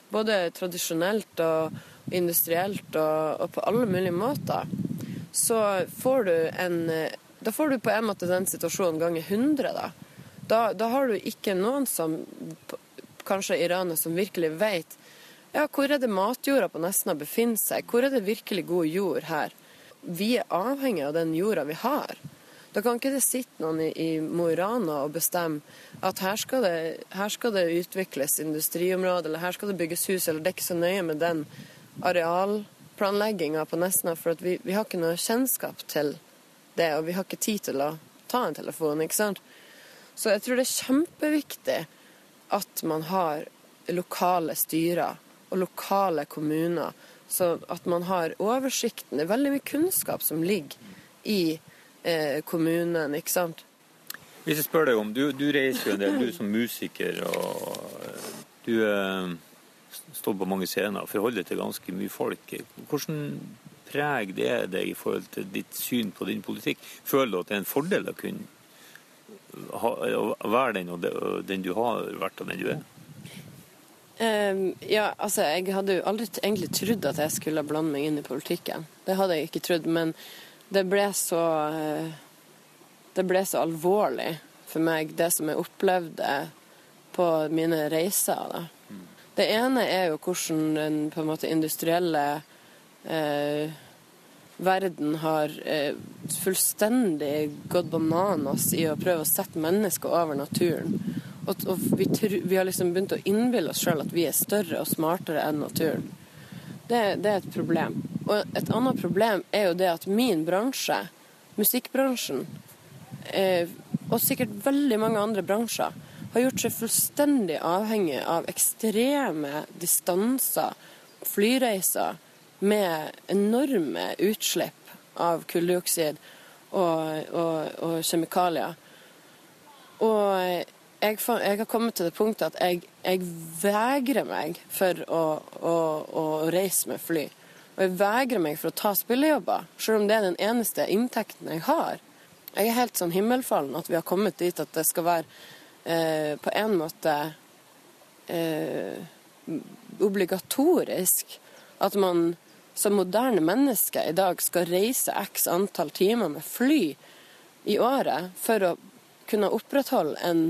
både tradisjonelt og industrielt og, og på alle mulige måter, så får du en da får du på en måte den situasjonen ganger 100. Da. Da, da har du ikke noen som kanskje Iraner som virkelig vet ja, hvor er det matjorda på Nesna befinner seg? Hvor er det virkelig god jord her? Vi er avhengig av den jorda vi har. Da kan ikke det sitte noen i, i Mo i Rana og bestemme at her skal, det, her skal det utvikles industriområde, eller her skal det bygges hus, eller det er ikke så nøye med den arealplanlegginga på Nesna, for vi, vi, har ikke noe kjennskap til det, og vi har ikke tid til å ta en telefon, ikke sant. Så jeg tror det er kjempeviktig at man har lokale styrer og lokale kommuner, så at man har oversikten. Det er veldig mye kunnskap som ligger i eh, kommunen, ikke sant. Hvis jeg spør deg om, Du, du reiser jo en del, du som musiker, og du eh, står på mange scener og forholder deg til ganske mye folk. Hvordan preg det deg i forhold til ditt syn på din politikk? Føler du at det er en fordel å kunne være den, den du har vært, og den du er? Um, ja, altså, jeg hadde jo aldri egentlig trodd at jeg skulle blande meg inn i politikken. Det hadde jeg ikke trodd, men det ble så uh, Det ble så alvorlig for meg, det som jeg opplevde på mine reiser. Da. Det ene er jo hvordan den på en måte industrielle uh, verden har uh, fullstendig gått bananas i å prøve å sette mennesker over naturen. Og, og vi, vi, har liksom begynt å innbille oss sjøl at vi er større og smartere enn naturen. Det, det, er et problem. Og et annet problem er jo det at min bransje, musikkbransjen, eh, og sikkert veldig mange andre bransjer, har gjort seg fullstendig avhengig av ekstreme distanser, flyreiser, med enorme utslipp av kulldioksid og, og, og kjemikalier. Og jeg, jeg, har kommet til det punktet at jeg, jeg vegrer meg for å, å, å, reise med fly. Og jeg vegrer meg for å ta spillejobber, selv om det er den eneste inntekten jeg har. Jeg er helt sånn himmelfallen at vi har kommet dit at det skal være eh, på en måte eh, obligatorisk at man som moderne mennesker i dag skal reise x antall timer med fly i året for å kunne opprettholde en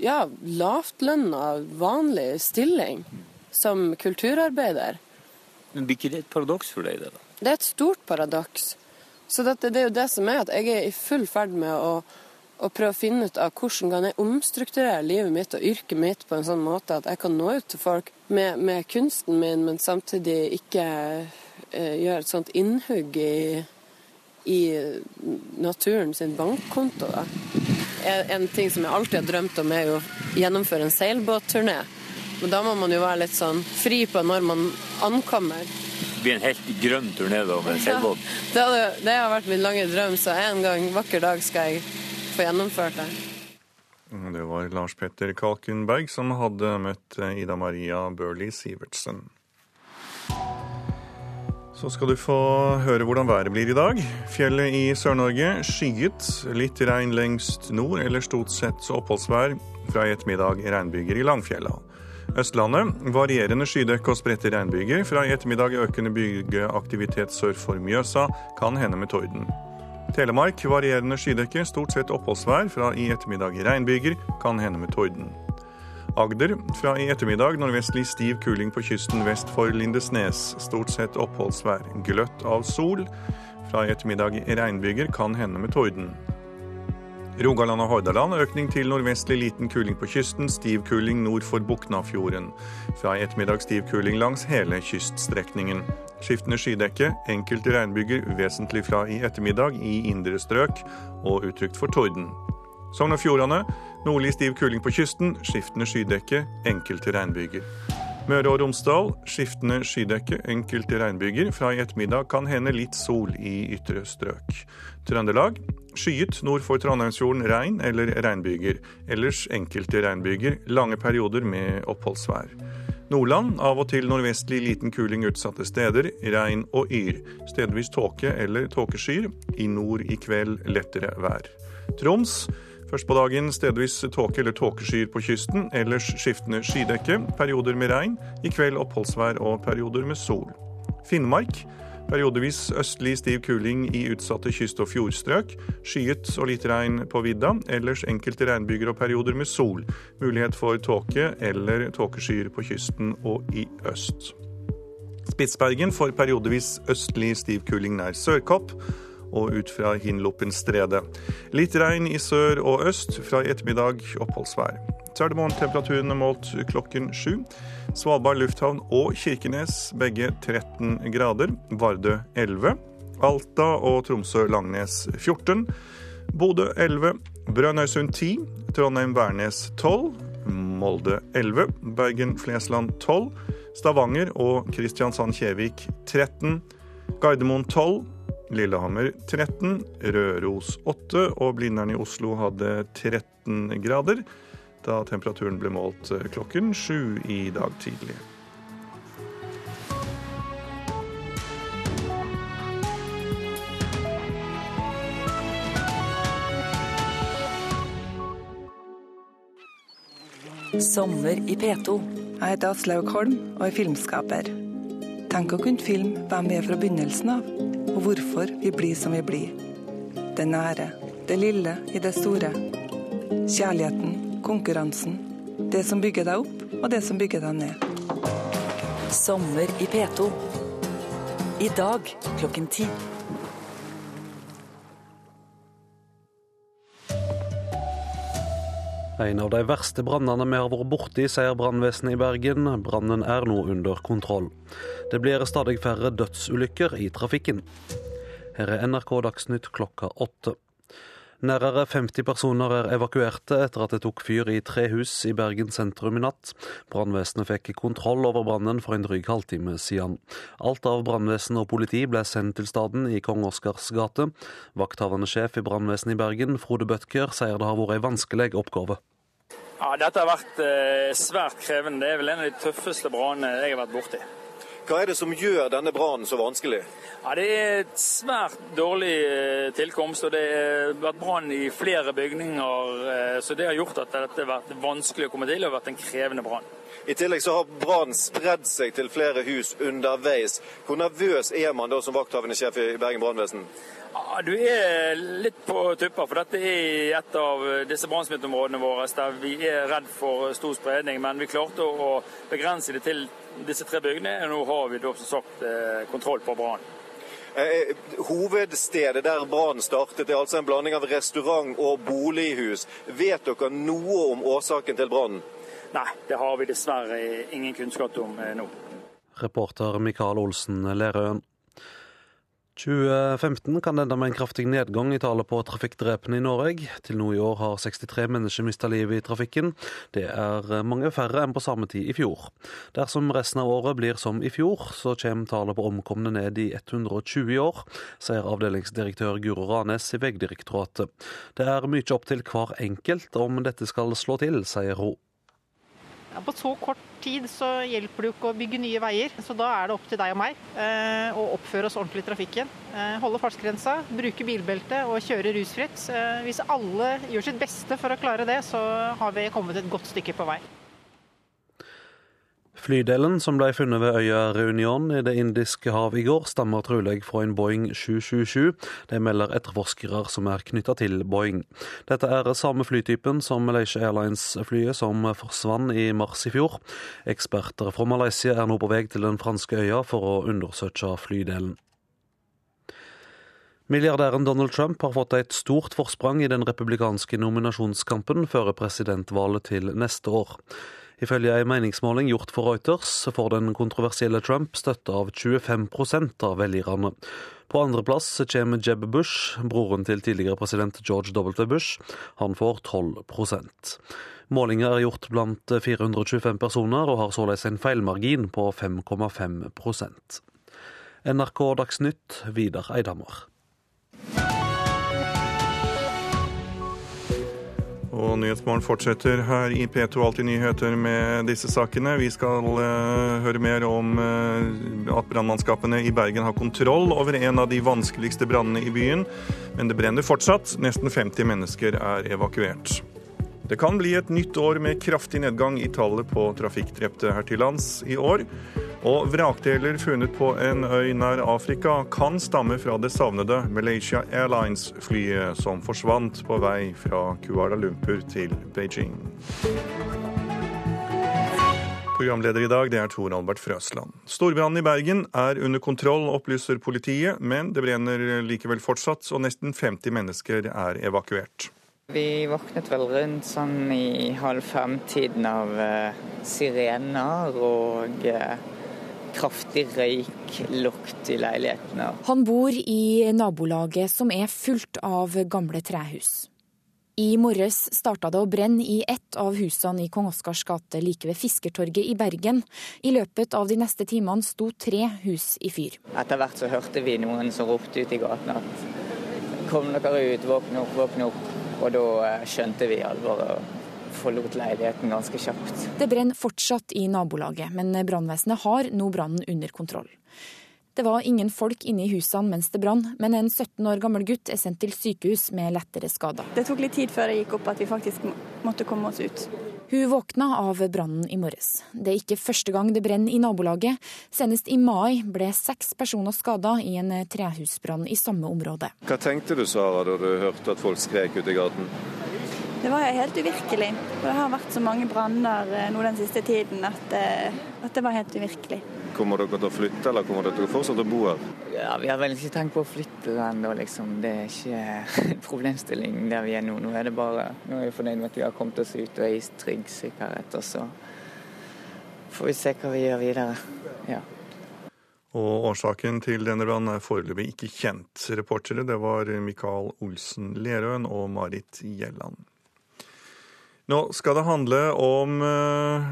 ja, lavtlønna, vanlig stilling som kulturarbeider. Men Blir ikke det et paradoks for deg? Det da? Det er et stort paradoks. Så dette, det er jo det som er at jeg er i full ferd med å, å prøve å finne ut av hvordan kan jeg omstrukturere livet mitt og yrket mitt på en sånn måte at jeg kan nå ut til folk med, med kunsten min, men samtidig ikke eh, gjøre et sånt innhugg i, i naturen sin bankkonto. Da en ting som jeg alltid har drømt om, er jo å gjennomføre en seilbåtturné. Men da må man jo være litt sånn fri på når man ankommer. Det blir en helt grønn turné da, med seilbåt? Ja, det, hadde, det, har vært min lange drøm, så en gang, vakker dag skal jeg få gjennomført det. Det var Lars Petter Kalkenberg som hadde møtt Ida Maria Børli Sivertsen. Så skal du få høre hvordan været blir i dag. Fjellet i Sør-Norge skyet. Litt regn lengst nord, eller stort sett oppholdsvær. Fra i ettermiddag regnbyger i Langfjella. Østlandet varierende skydekke og spredte regnbyger. Fra i ettermiddag økende bygeaktivitet sør for Mjøsa. Kan hende med torden. Telemark varierende skydekke, stort sett oppholdsvær. Fra i ettermiddag regnbyger. Kan hende med torden. Agder. Fra i ettermiddag nordvestlig stiv kuling på kysten vest for Lindesnes. Stort sett oppholdsvær. Gløtt av sol. Fra i ettermiddag regnbyger, kan hende med torden. Rogaland og Hordaland økning til nordvestlig liten kuling på kysten. Stiv kuling nord for Buknafjorden. Fra i ettermiddag stiv kuling langs hele kyststrekningen. Skiftende skydekke, enkelte regnbyger vesentlig fra i ettermiddag i indre strøk, og utrygt for torden. Sogn og Fjordane nordlig stiv kuling på kysten, skiftende skydekke, enkelte regnbyger. Møre og Romsdal skiftende skydekke, enkelte regnbyger. Fra i ettermiddag kan hende litt sol i ytre strøk. Trøndelag skyet nord for Trondheimsfjorden regn eller regnbyger. Ellers enkelte regnbyger, lange perioder med oppholdsvær. Nordland av og til nordvestlig liten kuling utsatte steder, regn og yr. Stedvis tåke eller tåkeskyer. I nord i kveld lettere vær. Troms Først på dagen stedvis tåke eller tåkeskyer på kysten, ellers skiftende skydekke, perioder med regn, i kveld oppholdsvær og perioder med sol. Finnmark periodevis østlig stiv kuling i utsatte kyst- og fjordstrøk, skyet og litt regn på vidda, ellers enkelte regnbyger og perioder med sol. Mulighet for tåke eller tåkeskyer på kysten og i øst. Spitsbergen får periodevis østlig stiv kuling nær Sørkopp og ut fra Hinlopenstredet. Litt regn i sør og øst, fra i ettermiddag oppholdsvær. Så er det morgentemperaturene målt klokken sju. Svalbard lufthavn og Kirkenes begge 13 grader. Vardø 11. Alta og Tromsø-Langnes 14. Bodø 11. Brønnøysund 10. Trondheim-Værnes 12. Molde 11. Bergen-Flesland 12. Stavanger og Kristiansand-Kjevik 13. Gardermoen 12. Lillehammer 13, Røros 8 og Blindern i Oslo hadde 13 grader da temperaturen ble målt klokken sju i dag tidlig. Sommer i P2. Jeg heter Aslaug Holm og er filmskaper. Tenk å kunne filme hvem vi er fra begynnelsen av, og hvorfor vi blir som vi blir. Det nære, det lille i det store. Kjærligheten, konkurransen. Det som bygger deg opp, og det som bygger deg ned. Sommer i P2. I dag klokken ti. En av de verste brannene vi har vært borti, sier brannvesenet i Bergen. Brannen er nå under kontroll. Det blir stadig færre dødsulykker i trafikken. Her er NRK Dagsnytt klokka åtte. Nærmere 50 personer er evakuerte etter at det tok fyr i tre hus i Bergen sentrum i natt. Brannvesenet fikk kontroll over brannen for en drøy halvtime siden. Alt av brannvesen og politi ble sendt til staden i Kong Oscars gate. Vakthavende sjef i brannvesenet i Bergen, Frode Bødker, sier det har vært en vanskelig oppgave. Ja, Dette har vært eh, svært krevende. Det er vel en av de tøffeste brannene jeg har vært borti. Hva er det som gjør denne brannen så vanskelig? Ja, Det er et svært dårlig eh, tilkomst, og det har vært brann i flere bygninger. eh, Så det har gjort at dette har vært vanskelig å komme til og vært en krevende brann. I tillegg så har brannen spredd seg til flere hus underveis. Hvor nervøs er man da som vakthavende sjef i Bergen brannvesen? Ja, Du er litt på tupper, for dette er et av disse brannsmitteområdene våre der vi er redd for stor spredning. Men vi klarte å begrense det til disse tre bygdene, og nå har vi da som sagt eh, kontroll på brannen. Eh, Hovedstedet der brannen startet, er altså en blanding av restaurant og bolighus. Vet dere noe om årsaken til brannen? Nei, det har vi dessverre ingen kunnskap om eh, nå. Reporter Mikael Olsen Lerøen. 2015 kan ende med en kraftig nedgang i tallet på trafikkdrepne i Norge. Til nå i år har 63 mennesker mista livet i trafikken. Det er mange færre enn på samme tid i fjor. Dersom resten av året blir som i fjor, så kommer tallet på omkomne ned i 120 i år, sier avdelingsdirektør Guro Ranes i Vegdirektoratet. Det er mye opp til hver enkelt om dette skal slå til, sier hun. Ja, på så kort tid så hjelper det jo ikke å bygge nye veier, så da er det opp til deg og meg eh, å oppføre oss ordentlig i trafikken. Eh, holde fartsgrensa, bruke bilbelte og kjøre rusfritt. Eh, hvis alle gjør sitt beste for å klare det, så har vi kommet et godt stykke på vei. Flydelen som ble funnet ved øya Reunion i Det indiske hav i går, stammer trolig fra en Boeing 777. Det melder etterforskere som er knytta til Boeing. Dette er samme flytypen som Malaysia Airlines-flyet som forsvant i mars i fjor. Eksperter fra Malaysia er nå på vei til den franske øya for å undersøke flydelen. Milliardæren Donald Trump har fått et stort forsprang i den republikanske nominasjonskampen før presidentvalget til neste år. Ifølge en meningsmåling gjort for Reuters får den kontroversielle Trump støtte av 25 av velgerne. På andreplass kommer Jeb Bush, broren til tidligere president George W. Bush. Han får 12% Målinger er gjort blant 425 personer og har således en feilmargin på 5,5% NRK Dagsnytt, Vidar Eidhammer. Og Nyhetsmorgen fortsetter her i P2 Alltid nyheter med disse sakene. Vi skal uh, høre mer om uh, at brannmannskapene i Bergen har kontroll over en av de vanskeligste brannene i byen. Men det brenner fortsatt. Nesten 50 mennesker er evakuert. Det kan bli et nytt år med kraftig nedgang i tallet på trafikkdrepte her til lands i år. Og vrakdeler funnet på en øy nær Afrika kan stamme fra det savnede Malaysia Airlines-flyet som forsvant på vei fra Kuala Lumpur til Beijing. Programleder i dag det er Tor Albert Frøsland. Storbrannen i Bergen er under kontroll, opplyser politiet, men det brenner likevel fortsatt, og nesten 50 mennesker er evakuert. Vi våknet vel rundt sånn i halv fem-tiden av uh, sirener og uh, kraftig røyklukt i leilighetene. Han bor i nabolaget som er fullt av gamle trehus. I morges starta det å brenne i ett av husene i Kong Oskars gate like ved Fiskertorget i Bergen. I løpet av de neste timene sto tre hus i fyr. Etter hvert så hørte vi noen som ropte ut i gaten at kom dere ut, våkne opp, våkne opp. Og da eh, skjønte vi alvoret forlot leiligheten ganske kjapt. Det brenner fortsatt i nabolaget, men brannvesenet har nå brannen under kontroll. Det var ingen folk inne i husene mens det brann, men en 17 år gammel gutt er sendt til sykehus med lettere skader. Det tok litt tid før det gikk opp at vi faktisk måtte komme oss ut. Hun våkna av brannen i morges. Det er ikke første gang det brenner i nabolaget. Senest i mai ble seks personer skada i en trehusbrann i samme område. Hva tenkte du Sara da du hørte at folk skrek ute i gaten? Det var helt uvirkelig. Det har vært så mange branner eh, nå den siste tiden at, eh, at det var helt uvirkelig. Kommer dere til å flytte, eller kommer dere til å fortsette å bo her? Ja, Vi har vel ikke tenkt på å flytte ennå, liksom. Det er ikke problemstillingen [LAUGHS] problemstilling der vi er nå. Nå er det bare, nå er vi fornøyd med at vi har kommet oss ut og er i trygg sikkerhet. Og så får vi se hva vi gjør videre. Ja. Og Årsaken til denne brannen er foreløpig ikke kjent. Reportere det var Mikael Olsen Lerøen og Marit Gjelland. Nå skal det handle om uh,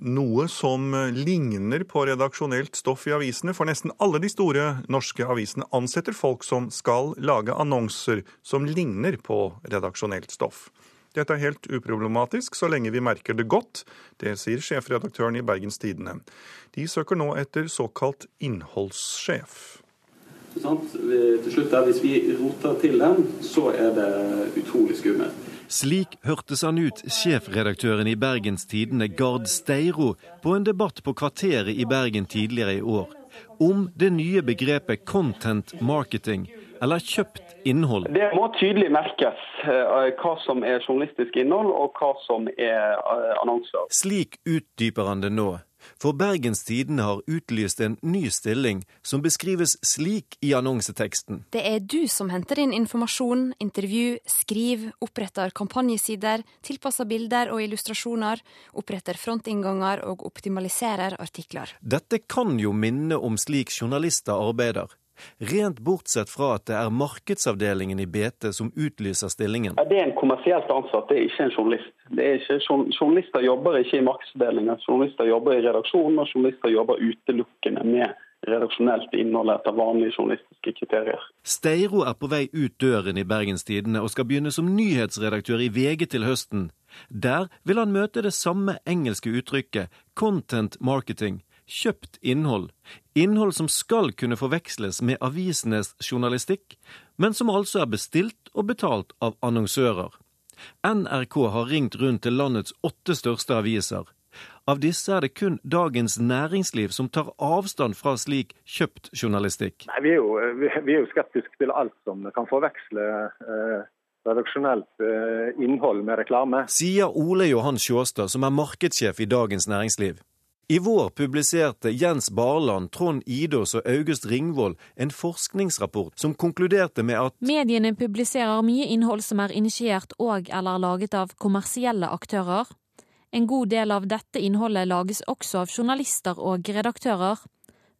noe som ligner på redaksjonelt stoff i avisene, for nesten alle de store norske avisene ansetter folk som skal lage annonser som ligner på redaksjonelt stoff. Dette er helt uproblematisk så lenge vi merker det godt, det sier sjefredaktøren i Bergens Tidende. De søker nå etter såkalt innholdssjef. Til slutt Hvis vi roter til den, så er det utrolig skummelt. Slik hørtes han ut, sjefredaktøren i Bergens Tidende Gard Steiro, på en debatt på Kvarteret i Bergen tidligere i år, om det nye begrepet content marketing, eller kjøpt innhold. Det må tydelig merkes uh, hva som er journalistisk innhold, og hva som er uh, annonser. Slik utdyper han det nå. For Bergens Tidende har utlyst en ny stilling som beskrives slik i annonseteksten. Det er du som henter inn informasjon, intervju, skriv, oppretter kampanjesider, tilpasser bilder og illustrasjoner, oppretter frontinnganger og optimaliserer artikler. Dette kan jo minne om slik journalister arbeider. Rent bortsett fra at det er markedsavdelingen i BT som utlyser stillingen. Det er en kommersielt ansatt, det er ikke en journalist. Ikke, journalister jobber ikke i markedsavdelingen, journalister jobber i redaksjonen, og journalister jobber utelukkende med redaksjonelt innhold etter vanlige journalistiske kriterier. Steiro er på vei ut døren i Bergens Tidende og skal begynne som nyhetsredaktør i VG til høsten. Der vil han møte det samme engelske uttrykket content marketing kjøpt innhold. Innhold som skal kunne forveksles med avisenes journalistikk, men som altså er bestilt og betalt av annonsører. NRK har ringt rundt til landets åtte største aviser. Av disse er det kun Dagens Næringsliv som tar avstand fra slik kjøpt journalistikk. Nei, vi, er jo, vi er jo skeptiske til alt som kan forveksle eh, redaksjonelt eh, innhold med reklame. Sier Ole Johan Sjåstad, som er markedssjef i Dagens Næringsliv. I vår publiserte Jens Barland, Trond Idås og August Ringvold en forskningsrapport som konkluderte med at Mediene publiserer mye innhold som er initiert og eller laget av kommersielle aktører. En god del av dette innholdet lages også av journalister og redaktører.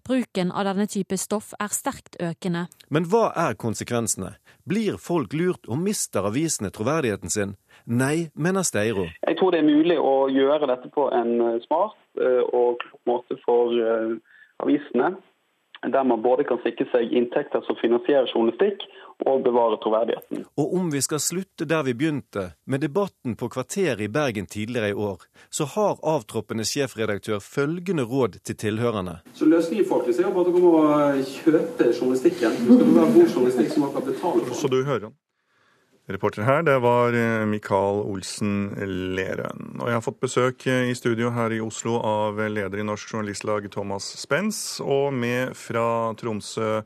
Bruken av denne type stoff er sterkt økende. Men hva er konsekvensene? Blir folk lurt og mister avisene troverdigheten sin? Nei, mener Steiro. Jeg tror det er mulig å gjøre dette på en eh, smart eh, og klok måte for eh, avisene. Der man både kan sikre seg inntekter som finansierer journalistikk, og bevare troverdigheten. Og om vi skal slutte der vi begynte, med debatten på Kvarteret i Bergen tidligere i år, så har avtroppende sjefredaktør følgende råd til tilhørerne. Så løsningen folkens, er jo bare å kjøpe journalistikken. Det skal være god journalistikk som man kan betale for. Så du hører han. Reporter her, det var eh, Mikael Olsen Lerøen. Og jeg har fått besøk eh, i studio her i Oslo av leder i Norsk Journalistlag Thomas Spens, og med fra Tromsø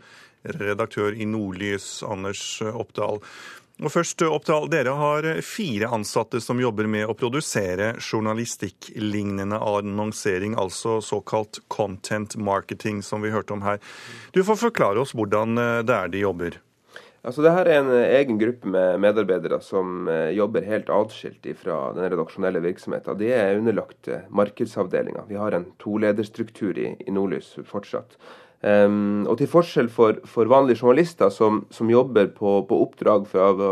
redaktør i Nordlys Anders Oppdal. Og først Oppdal, Dere har fire ansatte som jobber med å produsere journalistikklignende annonsering, altså såkalt content marketing, som vi hørte om her. Du får forklare oss hvordan det er de jobber. Altså, Dette er en egen gruppe med medarbeidere som jobber helt atskilt fra den redaksjonelle virksomheten. De er underlagt markedsavdelinga. Vi har en tolederstruktur i, i Nordlys fortsatt. Um, og til forskjell for, for vanlige journalister som, som jobber på, på oppdrag for,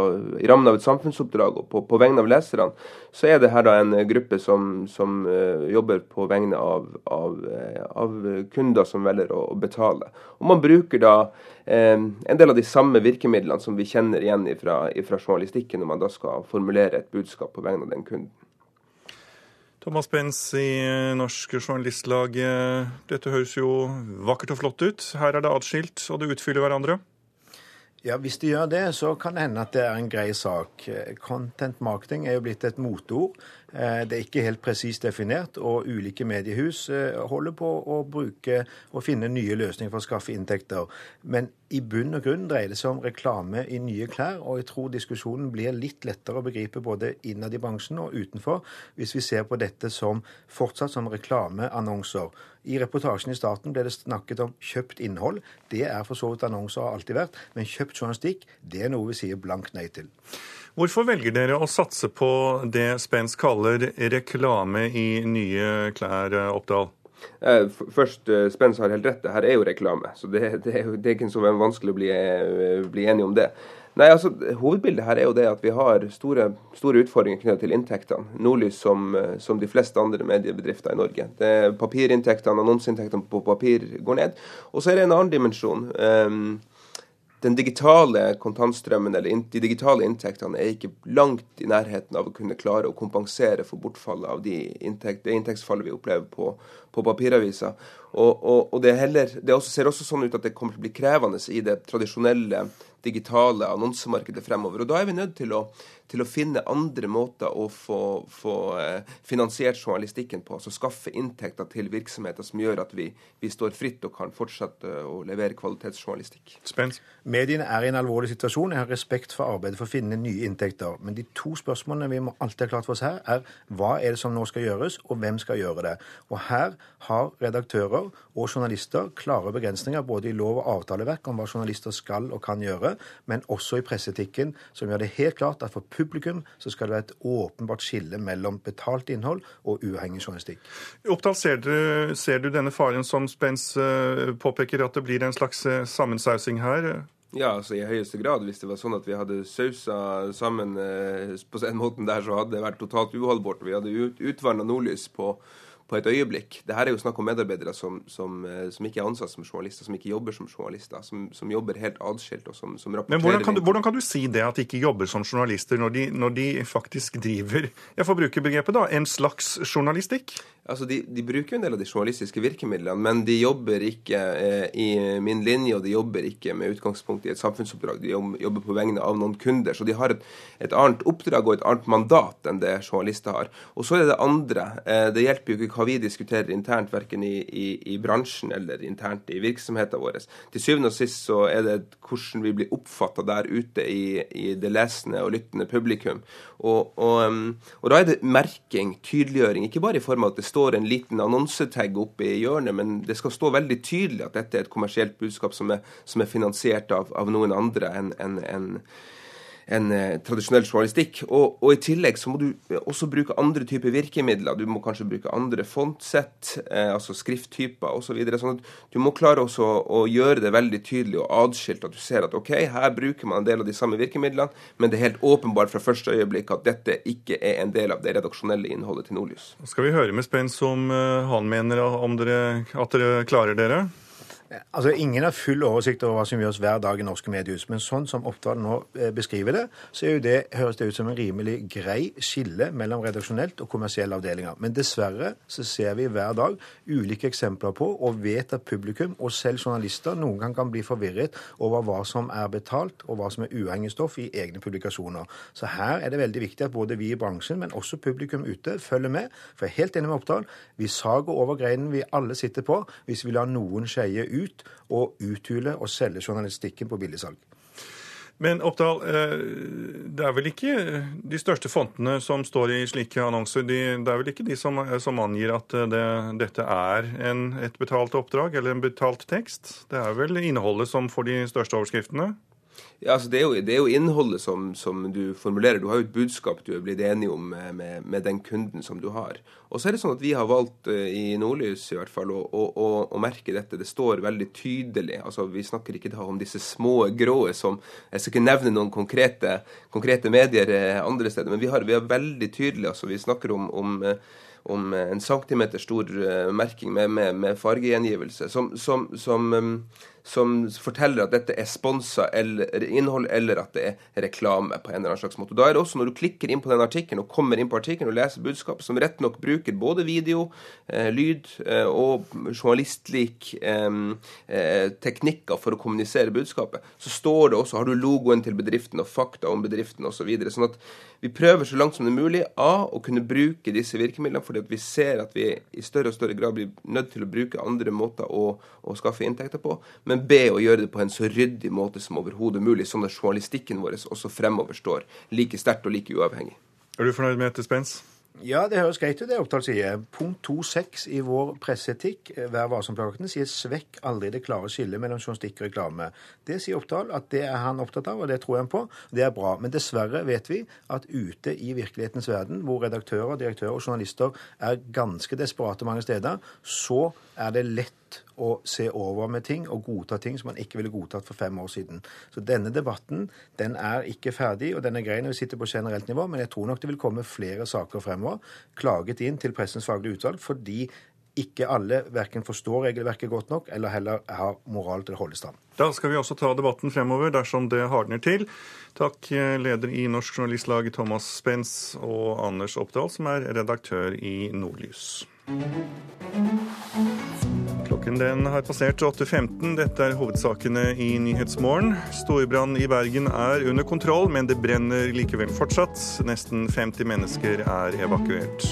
i rammen av et samfunnsoppdrag og på, på vegne av leserne, så er det her da en gruppe som, som uh, jobber på vegne av, av, uh, av, kunder som velger å, å, betale. Og man bruker da um, en del av de samme virkemidlene som vi kjenner igjen fra journalistikken, når man da skal formulere et budskap på vegne av den kunden. Thomas Benz i Norsk Journalistlag. Dette høres jo vakkert og flott ut. Her er det atskilt, og det utfyller hverandre. Ja, Hvis de gjør det, så kan det hende at det er en grei sak. Content marketing er jo blitt et moteord. Eh, det er ikke helt presist definert, og ulike mediehus eh, holder på å bruke og finne nye løsninger for å skaffe inntekter. Men i bunn og grunn dreier det seg om reklame i nye klær, og jeg tror diskusjonen blir litt lettere å begripe både innad i bransjen og utenfor, hvis vi ser på dette som fortsatt som reklameannonser. I reportasjen i starten ble det snakket om kjøpt innhold. Det er for så vidt annonser har alltid vært, men kjøpt journalistikk, det er noe vi sier blankt nei til. Hvorfor velger dere å satse på det Spence kaller reklame i nye klær, Oppdal? Eh, først, eh, Spence har helt rett, det her er jo reklame. Så det, det, det er ikke så vanskelig å bli, eh, bli enig om det. Nei, altså, Hovedbildet her er jo det at vi har store, store utfordringer knyttet til inntektene. Nordlys som, som, de fleste andre mediebedrifter i Norge. Det Papirinntektene, annonseinntektene på papir går ned. Og så er det en annen dimensjon. Um, den digitale kontantstrømmen eller de digitale inntektene er ikke langt i nærheten av å kunne klare å kompensere for bortfallet av de inntekt, det inntektsfallet vi opplever på, på papiraviser. Og, og, og, det, heller, det også, ser også sånn ut at det kommer til å bli krevende i det tradisjonelle digitale annonsemarkedet fremover. Og Da er vi nødt til å, til å finne andre måter å få, få eh, finansiert journalistikken på. Altså skaffe inntekter til virksomheter som gjør at vi, vi står fritt og kan fortsette å levere kvalitetsjournalistikk. Spens. Mediene er i en alvorlig situasjon. Jeg har respekt for arbeidet for å finne nye inntekter. Men de to spørsmålene vi må alltid ha klart for oss her, er hva er det som nå skal gjøres, og hvem skal gjøre det. Og her har redaktører og journalister klare begrensninger både i lov og avtaleverk om hva journalister skal og kan gjøre, men også i presseetikken, som gjør det helt klart at for publikum så skal det være et åpenbart skille mellom betalt innhold og uavhengig journalistikk. Oppdal, ser du, ser du denne faren som Spence eh, påpeker, at det blir en slags eh, sammensausing her? Ja, altså i høyeste grad. Hvis det var sånn at vi hadde sausa sammen eh, på den måten der, så hadde det vært totalt uholdbart. Vi hadde ut, utvanna nordlys på på et øyeblikk. Det her er jo snakk om medarbeidere som, som, eh, som, ikke er ansatt som journalister, som ikke jobber som journalister, som, som jobber helt atskilt og som, rapporterer. Men hvordan kan, du, hvordan kan, du, si det, at de ikke jobber som journalister, når de, når de faktisk driver jeg får bruke begrepet da, en slags journalistikk? Altså, de, de, bruker en del av de journalistiske virkemidlene, men de jobber ikke eh, i min linje, og de jobber ikke med utgangspunkt i et samfunnsoppdrag. De jobber på vegne av noen kunder. Så de har et, et annet oppdrag og et annet mandat enn det journalister har. Og så er det det andre. Eh, det hjelper jo ikke hva vi diskuterer internt, verken i, i, i bransjen eller internt i virksomheten vår. Til syvende og sist så er det hvordan vi blir oppfatta der ute i, i, det lesende og lyttende publikum. Og, og, og, da er det merking, tydeliggjøring, ikke bare i form av at det står en liten annonsetag oppe i hjørnet, men det skal stå veldig tydelig at dette er et kommersielt budskap som er, som er finansiert av, av noen andre enn en, en en eh, tradisjonell journalistikk. Og, og, i tillegg så må du også bruke andre typer virkemidler. Du må kanskje bruke andre fontsett, eh, altså skrifttyper osv. Så videre, sånn at du må klare også å gjøre det veldig tydelig og adskilt. At du ser at OK, her bruker man en del av de samme virkemidlene, men det er helt åpenbart fra første øyeblikk at dette ikke er en del av det redaksjonelle innholdet til Nordlys. Skal vi høre med Spence om uh, han mener om dere, at dere klarer dere? Altså, Ingen har full oversikt over hva som gjøres hver dag i norske mediehus. Men sånn som Oppdal nå eh, beskriver det, så det, høres det ut som en rimelig grei skille mellom redaksjonelt og kommersielle avdelinger. Men dessverre så ser vi hver dag ulike eksempler på, og vet at publikum, og selv journalister, noen gang kan bli forvirret over hva som er betalt, og hva som er uavhengig stoff i egne publikasjoner. Så her er det veldig viktig at både vi i bransjen, men også publikum ute, følger med. For jeg er helt enig med Oppdal. Vi sager over greinen vi alle sitter på, hvis vi lar noen skeie ut ut og uthule og selge journalistikken på billigsalg. Men Oppdal, eh, det er vel ikke de største fontene som står i slike annonser. De, det er vel ikke de som, som angir at det, dette er en, et betalt oppdrag eller en betalt tekst? Det er vel innholdet som får de største overskriftene? Ja, altså det, er jo, det, er jo, innholdet som, som, du formulerer. Du har jo et budskap du er blitt enig om med, med, med, den kunden som du har. Og så er det sånn at vi har valgt uh, i Nordlys i hvert fall å, å, å, å, merke dette. Det står veldig tydelig. altså Vi snakker ikke da om disse små grå som Jeg skal ikke nevne noen konkrete, konkrete medier uh, andre steder, men vi har, vi har veldig tydelig altså Vi snakker om, om uh, om en centimeter stor merking med, med, med fargegjengivelse, som, som, som som forteller at dette er sponsa innhold, eller at det er reklame på en eller annen slags måte. Da er det også, når du klikker inn på den artikkelen og kommer inn på artikkelen og leser budskapet, som rett nok bruker både video, eh, lyd eh, og journalistlik eh, eh, teknikker for å kommunisere budskapet, så står det også, har du logoen til bedriften og fakta om bedriften osv. Så videre, sånn at vi prøver så langt som det er mulig A, å kunne bruke disse virkemidlene, fordi at vi ser at vi i større og større grad blir nødt til å bruke andre måter å, å skaffe inntekter på. Men B, å gjøre det på en så ryddig måte som overhodet mulig, sånn at journalistikken vår også fremover står like sterkt og like uavhengig. Er du fornøyd med et dispens? Ja, det høres greit ut, det Oppdal sier. Punkt 2.6 i vår presseetikk, eh, Vær varsom-plakaten, sier 'svekk aldri det klare skillet mellom journalistikk og reklame'. Det sier Oppdal at det er han opptatt av, og det tror jeg på. Det er bra. Men dessverre vet vi at ute i virkelighetens verden, hvor redaktører, direktører og journalister er ganske desperate mange steder, så er det lett å se over med ting og godta ting som man ikke ville godtatt for fem år siden. Så denne debatten den er ikke ferdig, og den er grei når vi sitter på generelt nivå, men jeg tror nok det vil komme flere saker fremover klaget inn til Pressens faglige utvalg fordi ikke alle verken forstår regelverket godt nok, eller heller har moral til å holde stand. Da skal vi også ta debatten fremover dersom det hardner til. Takk leder i Norsk Journalistlag Thomas Spence og Anders Oppdal, som er redaktør i Nordlys. Klokken den har passert 8.15. Dette er hovedsakene i Nyhetsmorgen. Storbrann i Bergen er under kontroll, men det brenner likevel fortsatt. Nesten 50 mennesker er evakuert.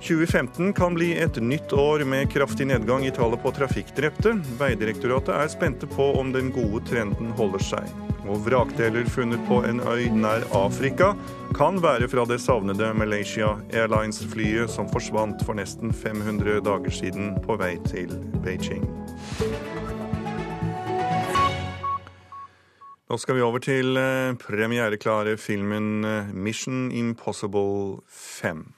2015 kan bli et nytt år med kraftig nedgang i tallet på trafikkdrepte. Veidirektoratet er spente på om den gode trenden holder seg. Og vrakdeler funnet på en øy nær Afrika kan være fra det savnede Malaysia Airlines-flyet som forsvant for nesten 500 dager siden på vei til Beijing. Nå skal vi over til eh, premiereklare filmen eh, Mission Impossible 5.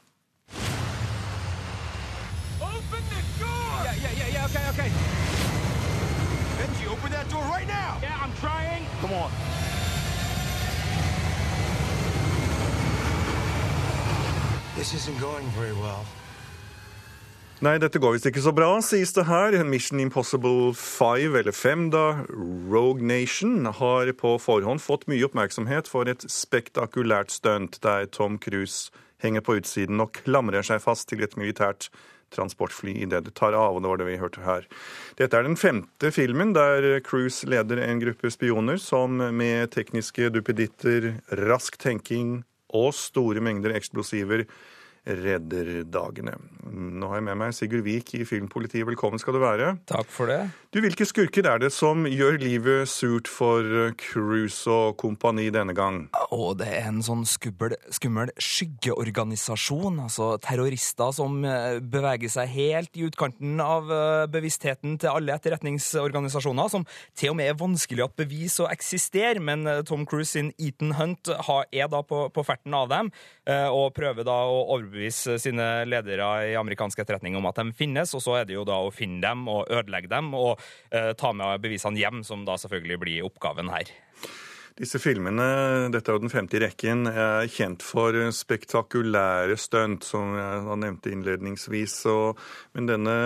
Come on. This isn't going very well. Nei, dette går visst ikke så bra, sies det her. Mission Impossible 5, eller 5 da, Rogue Nation, har på forhånd fått mye oppmerksomhet for et spektakulært stunt der Tom Cruise henger på utsiden og klamrer seg fast til et militært transportfly idet det tar av, og det var det vi hørte her. Dette er den femte filmen der Cruise leder en gruppe spioner som med tekniske duppeditter, rask tenking og store mengder eksplosiver redder dagene. Nå har jeg med meg Sigurd Vik i Filmpolitiet. Velkommen skal du være. Takk for det. Du, Hvilke skurker er det som gjør livet surt for Cruise og kompani denne gang? Å, det er en sånn skummel, skummel skyggeorganisasjon. Altså terrorister som eh, beveger seg helt i utkanten av eh, bevisstheten til alle etterretningsorganisasjoner, som til og med er vanskelig å bevise og eksistere, men eh, Tom Cruise sin Ethan Hunt er da på, på ferten av dem, og prøver da å overbevise sine ledere i amerikansk etterretning om at de finnes, og så er det jo da å finne dem og ødelegge dem og uh, ta med bevisene hjem, som da selvfølgelig blir oppgaven her. Disse filmene, dette er jo den femte i rekken, er kjent for spektakulære stunt, som jeg nevnte innledningsvis. Og, men denne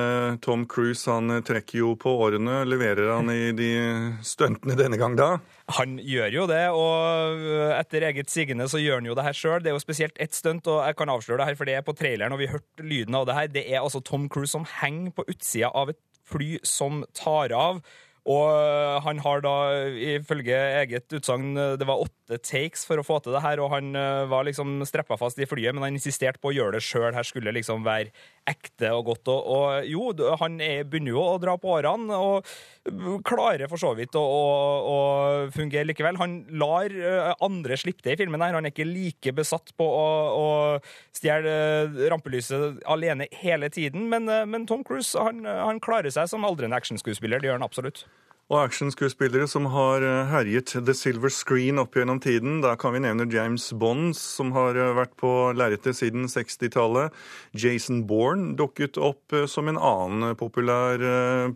Tom Cruise han trekker jo på årene. Leverer han i de stuntene denne gang da? Han gjør jo det, og etter eget sigende så gjør han jo det her sjøl. Det er jo spesielt ett stunt, og jeg kan avsløre det her, for det er på traileren, og vi har hørt lyden av det her. Det er altså Tom Cruise som henger på utsida av et fly som tar av Og han har da, ifølge eget utsagn, det var åtte takes for å få til det her, og han var liksom streppa fast i flyet, men han insisterte på å gjøre det sjøl. Her skulle liksom være ekte og godt. Og, og jo, han er, begynner jo å dra på årene, og klarer for så vidt å, å, å fungere likevel. Han lar andre slippe det i filmen her. Han er ikke like besatt på å, å stjele rampelyset alene hele tiden, men, men Tom Cruise han, han klarer seg som aldrende actionskuespiller. Det gjør han absolutt. Og actionskuespillere som har eh, herjet the silver screen opp gjennom tiden. Da kan vi nevne James Bond, som har eh, vært på lerretet siden 60-tallet. Jason Bourne dukket opp eh, som en annen populær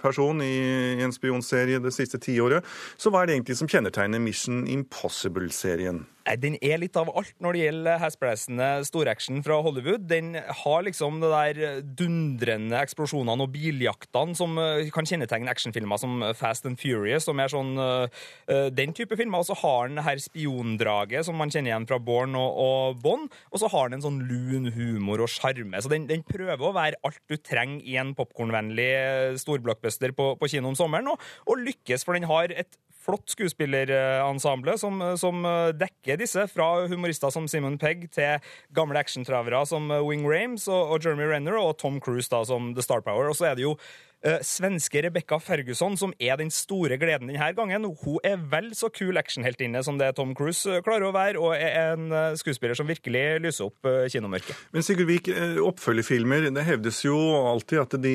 person i en spionserie det siste tiåret. Så hva er det egentlig som kjennetegner Mission Impossible-serien? Den er litt av alt når det gjelder hesblesende storaction fra Hollywood. Den har liksom det der dundrende eksplosjonene og biljaktene som kan kjennetegne actionfilmer som Fast and Furious, som er sånn uh, den type filmer. Og så har den her spiondraget som man kjenner igjen fra Born og, og Bond. Og så har den en sånn lun humor og sjarme. Så den, den, prøver å være alt du trenger i en popkornvennlig storblockbuster på, på kino om sommeren, og, og lykkes, for den har et flott skuespillerensemble som, som, dekker disse, fra humorister som Simon Pegg til gamle actiontravere som Wing Rames og, og Jeremy Renner og Tom Cruise da, som The Star Power. Og så er det jo Uh, svenske Rebecca Ferguson, som er den store gleden denne gangen. Hun er vel så kul actionheltinne som det Tom Cruise uh, klarer å være, og er en uh, skuespiller som virkelig lyser opp kinomørket. Men Sigurd Vik, oppfølgerfilmer, det hevdes jo alltid at de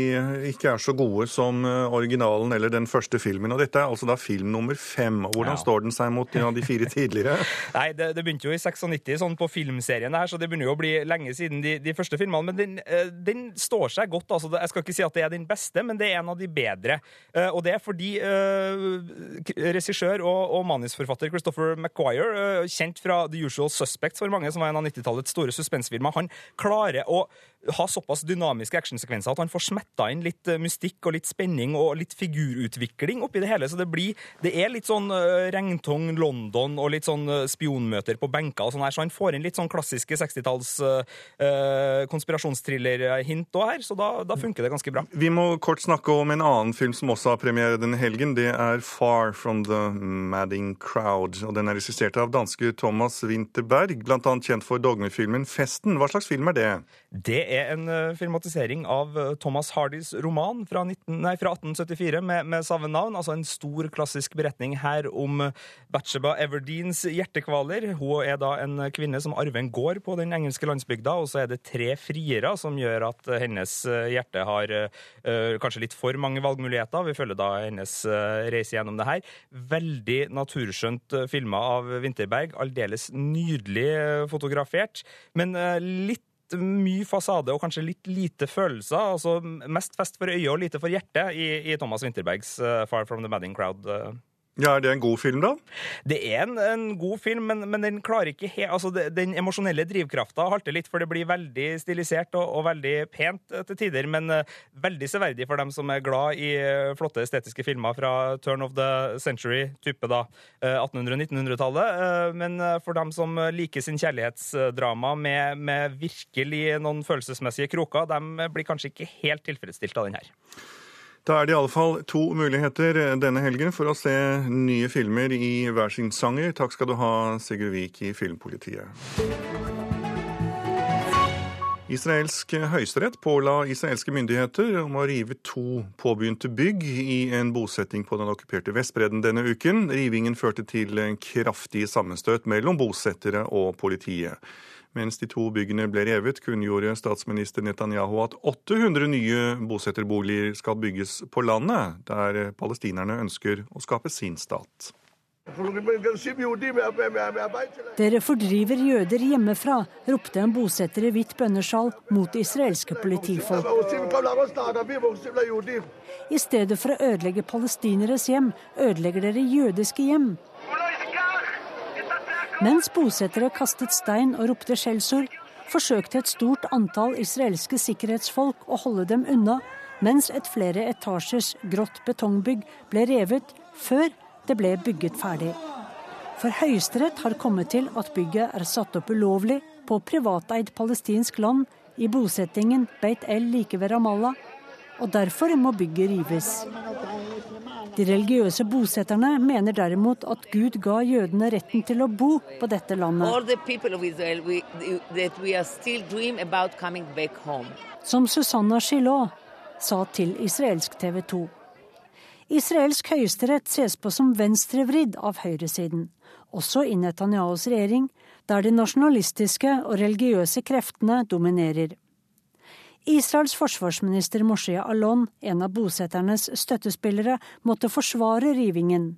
ikke er så gode som originalen eller den første filmen. Og dette er altså da film nummer fem. Hvordan ja. står den seg mot ja, de fire tidligere? [LAUGHS] Nei, det, det, begynte jo i 96 sånn på filmserien her, så det begynner jo å bli lenge siden de, de første filmene. Men den, den, står seg godt. altså. Jeg skal ikke si at det er den beste. men men det er en av de bedre. Eh, og det er fordi uh, regissør og, og manusforfatter Christopher McQuire, uh, kjent fra The Usual Suspects for mange, som var en av 90-tallets store suspensfilmer, han klarer å ha såpass dynamiske actionsekvenser at han får smetta inn litt mystikk og litt spenning og litt figurutvikling oppi det hele. Så det blir Det er litt sånn regntong regntung London og litt sånn spionmøter på benker og sånn her, så han får inn litt sånn klassiske 60-talls uh, konspirasjonsthriller-hint òg her, så da, da funker det ganske bra. Vi må kort snakke om en annen film som også har premiere denne helgen. Det er 'Far from the Madding Crowd'. og Den er regissert av danske Thomas Winterberg, bl.a. kjent for dogmefilmen 'Festen'. Hva slags film er det? Det er en uh, filmatisering av uh, Thomas Hardys roman fra, 19, nei, fra 1874 med, med samme navn. Altså en stor, klassisk beretning her om uh, Batsheba Everdeens hjertekvaler. Hun er da en kvinne som arver en gård på den engelske landsbygda, og så er det tre friere som gjør at hennes hjerte har kanskje kanskje litt for mange valgmuligheter. Vi følger da hennes eh, reise gjennom det her. Veldig naturskjønt eh, filma av Vinterberg. Aldeles nydelig eh, fotografert. Men litt mye fasade og kanskje litt lite følelser. altså Mest fest for øyet og lite for hjertet i, i Thomas Winterbergs uh, 'Far from the Madding Crowd'. Ja, Er det en god film, da? Det er en, en god film, men, men, den klarer ikke he altså Den emosjonelle drivkrafta halter litt, for det blir veldig stilisert og, og veldig pent til tider. Men uh, veldig severdig for dem som er glad i uh, flotte estetiske filmer fra turn of the century, type da uh, 1800-1900-tallet. men for dem som liker sin kjærlighetsdrama med, med virkelig noen følelsesmessige kroker, de blir kanskje ikke helt tilfredsstilt av den her. Da er det i alle fall to muligheter denne helgen for å se nye filmer i hver sin sanger. Takk skal du ha, Sigurd Vik i Filmpolitiet. Israelsk høyesterett påla israelske myndigheter om å rive to påbegynte bygg i en bosetting på den okkuperte Vestbredden denne uken. Rivingen førte til kraftig sammenstøt mellom bosettere og politiet. Mens de to byggene ble revet, kunngjorde statsminister Netanyahu at 800 nye bosetterboliger skal bygges på landet, der palestinerne ønsker å skape sin stat. Dere fordriver jøder hjemmefra, ropte en bosetter i hvitt bønnesjal mot israelske politifolk. I stedet for å ødelegge palestineres hjem, ødelegger dere jødiske hjem. Mens bosettere kastet stein og ropte skjellsord, forsøkte et stort antall israelske sikkerhetsfolk å holde dem unna, mens et flere etasjers grått betongbygg ble revet før det ble bygget ferdig. For Høyesterett har kommet til at bygget er satt opp ulovlig på privateid palestinsk land i bosettingen Beit El like ved Ramallah, og derfor må bygget rives. De religiøse bosetterne mener derimot at Gud ga jødene retten til å bo på dette landet. Som Susanna Gillot sa til israelsk TV 2. Israelsk høyesterett ses på som venstrevridd av høyresiden, også i Netanyahus regjering, der de nasjonalistiske og religiøse kreftene dominerer. Israels forsvarsminister Moshe Alon, en av bosetternes støttespillere, måtte forsvare rivingen.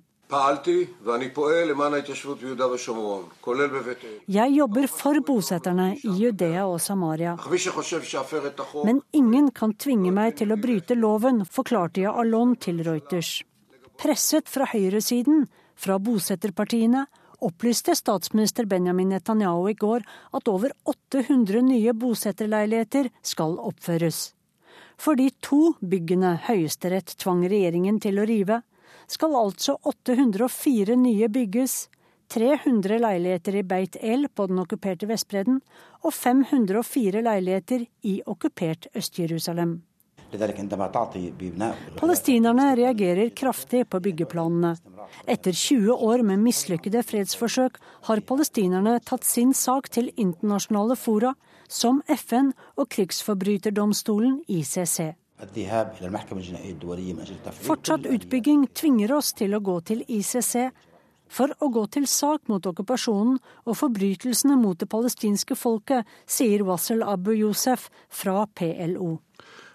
Jeg jobber for bosetterne i Judea og Samaria. Men ingen kan tvinge meg til å bryte loven, forklarte jeg Alon til Reuters. Presset fra høyresiden, fra bosetterpartiene opplyste statsminister Benjamin Netanyahu i går at over 800 nye bosetterleiligheter skal oppføres. For de to byggene Høyesterett tvang regjeringen til å rive, skal altså 804 nye bygges, 300 leiligheter i Beit El på den okkuperte Vestbredden og 504 leiligheter i okkupert Øst-Jerusalem. Palestinerne reagerer kraftig på byggeplanene. Etter 20 år med mislykkede fredsforsøk har palestinerne tatt sin sak til internasjonale fora, som FN og krigsforbryterdomstolen ICC. Fortsatt utbygging tvinger oss til å gå til ICC for å gå til sak mot okkupasjonen og forbrytelsene mot det palestinske folket, sier Wassel Abu Yusef fra PLO.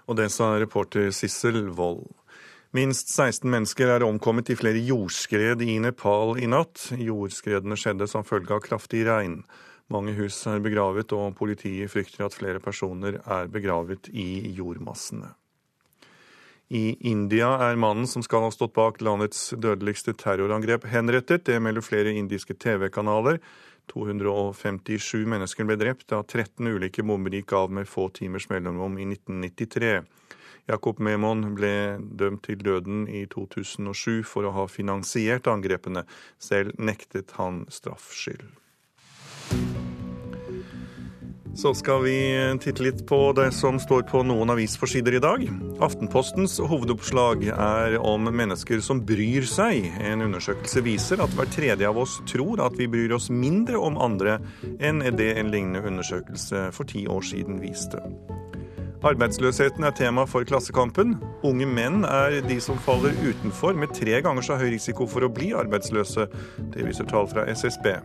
Og det sa reporter Sissel Wold. Minst 16 mennesker er omkommet i flere jordskred i Nepal i natt. Jordskredene skjedde som følge av kraftig regn. Mange hus er begravet, og politiet frykter at flere personer er begravet i jordmassene. I India er mannen som skal ha stått bak landets dødeligste terrorangrep, henrettet. Det melder flere indiske TV-kanaler. 257 mennesker ble drept da 13 ulike bomber gikk av med få timers mellomrom i 1993. Jakob Memon ble dømt til døden i 2007 for å ha finansiert angrepene. Selv nektet han straffskyld. Så skal vi titte litt på det som står på noen avisforsider i dag. Aftenpostens hovedoppslag er om mennesker som bryr seg. En undersøkelse viser at hver tredje av oss tror at vi bryr oss mindre om andre enn det en lignende undersøkelse for ti år siden viste. Arbeidsløsheten er tema for Klassekampen. Unge menn er de som faller utenfor, med tre ganger så høy risiko for å bli arbeidsløse. Det viser tall fra SSB.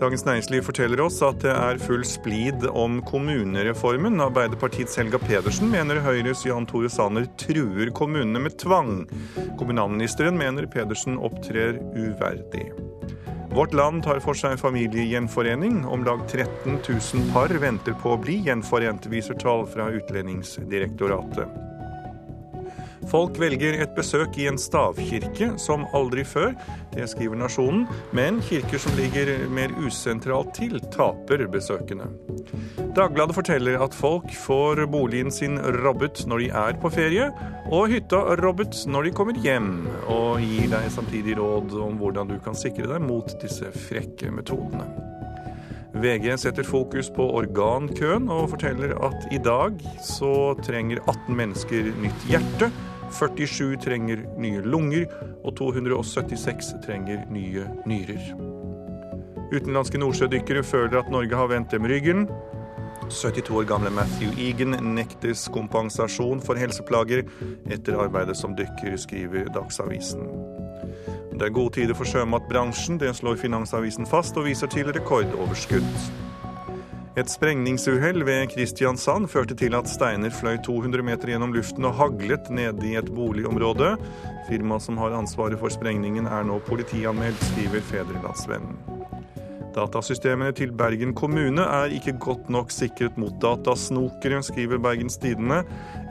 Dagens Næringsliv forteller oss at det er full splid om kommunereformen. Arbeiderpartiets Helga Pedersen mener Høyres Jan Tore Sanner truer kommunene med tvang. Kommunalministeren mener Pedersen opptrer uverdig. Vårt Land tar for seg familiegjenforening. Om lag 13 000 par venter på å bli gjenforent, viser tall fra Utlendingsdirektoratet. Folk velger et besøk i en stavkirke som aldri før. Det skriver Nasjonen. Men kirker som ligger mer usentralt til, taper besøkende. Dagbladet forteller at folk får boligen sin robbet når de er på ferie, og hytta robbet når de kommer hjem, og gir deg samtidig råd om hvordan du kan sikre deg mot disse frekke metodene. VG setter fokus på organkøen og forteller at i dag så trenger 18 mennesker nytt hjerte. 47 trenger nye lunger, og 276 trenger nye nyrer. Utenlandske nordsjødykkere føler at Norge har vendt dem ryggen. 72 år gamle Matthew Egan nektes kompensasjon for helseplager etter arbeidet som dykker, skriver Dagsavisen. Det er gode tider for sjømatbransjen, det slår Finansavisen fast og viser til rekordoverskudd. Et sprengningsuhell ved Kristiansand førte til at steiner fløy 200 meter gjennom luften og haglet nede i et boligområde. Firmaet som har ansvaret for sprengningen er nå politianmeldt, skriver Fedrelandsvennen. Datasystemene til Bergen kommune er ikke godt nok sikret mot datasnokere, skriver Bergens Tidende.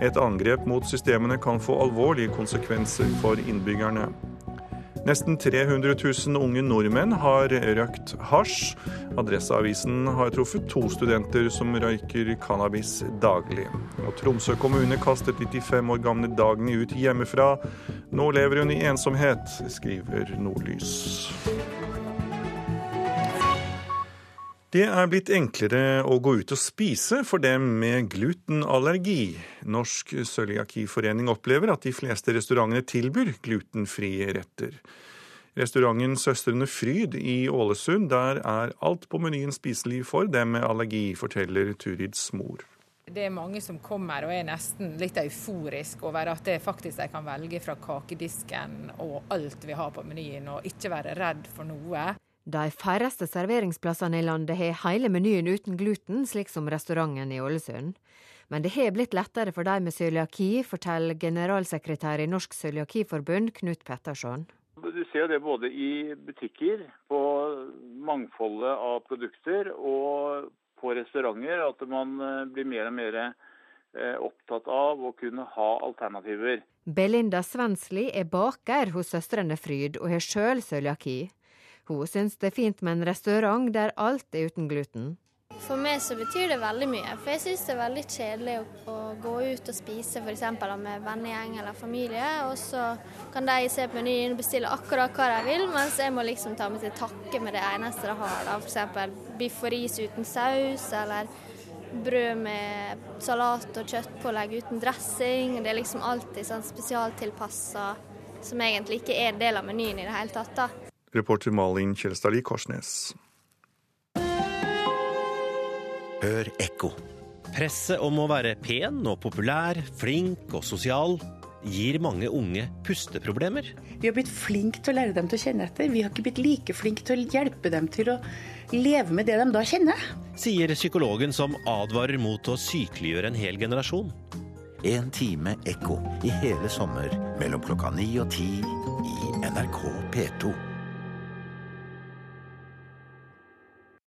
Et angrep mot systemene kan få alvorlige konsekvenser for innbyggerne. Nesten 300 000 unge nordmenn har røkt hasj. Adresseavisen har truffet to studenter som røyker cannabis daglig. Og Tromsø kommune kastet 95 år gamle Dagny ut hjemmefra. Nå lever hun i ensomhet, skriver Nordlys. Det er blitt enklere å gå ut og spise for dem med glutenallergi. Norsk cøliakiforening opplever at de fleste restaurantene tilbyr glutenfrie retter. Restauranten Søstrene Fryd i Ålesund, der er alt på menyen spiselig for dem med allergi, forteller Turids mor. Det er mange som kommer og er nesten litt euforisk over at det faktisk de kan velge fra kakedisken og alt vi har på menyen, og ikke være redd for noe. De færreste serveringsplassene i landet har hele menyen uten gluten, slik som restauranten i Ålesund. Men det har blitt lettere for de med cøliaki, forteller generalsekretær i Norsk cøliakiforbund, Knut Petterson. Du ser det både i butikker, på mangfoldet av produkter, og på restauranter, at man eh, blir mer og mer eh, opptatt av å kunne ha alternativer. Belinda Svensli er baker hos Søstrene Fryd, og har sjøl cøliaki. Hun syns det er fint med en restaurant der alt er uten gluten. For meg så betyr det veldig mye. For jeg syns det er veldig kjedelig å, å gå ut og spise f.eks. med vennegjeng eller familie, og så kan de se på menyen og bestille akkurat hva de vil, mens jeg må liksom ta meg til takke med det eneste de har. da, F.eks. biff og ris uten saus, eller brød med salat og kjøttpålegg uten dressing. Det er liksom alltid sånn spesialtilpassa som egentlig ikke er en del av menyen i det hele tatt. da. Reporter Malin Kjelstadli Korsnes. Hør ekko. Presset om å være pen og populær, flink og sosial gir mange unge pusteproblemer. Vi har blitt flinke til å lære dem til å kjenne etter. Vi har ikke blitt like flinke til å hjelpe dem til å leve med det de da kjenner. Sier psykologen som advarer mot å sykeliggjøre en hel generasjon. En time ekko i hele sommer mellom klokka ni og ti i NRK P2.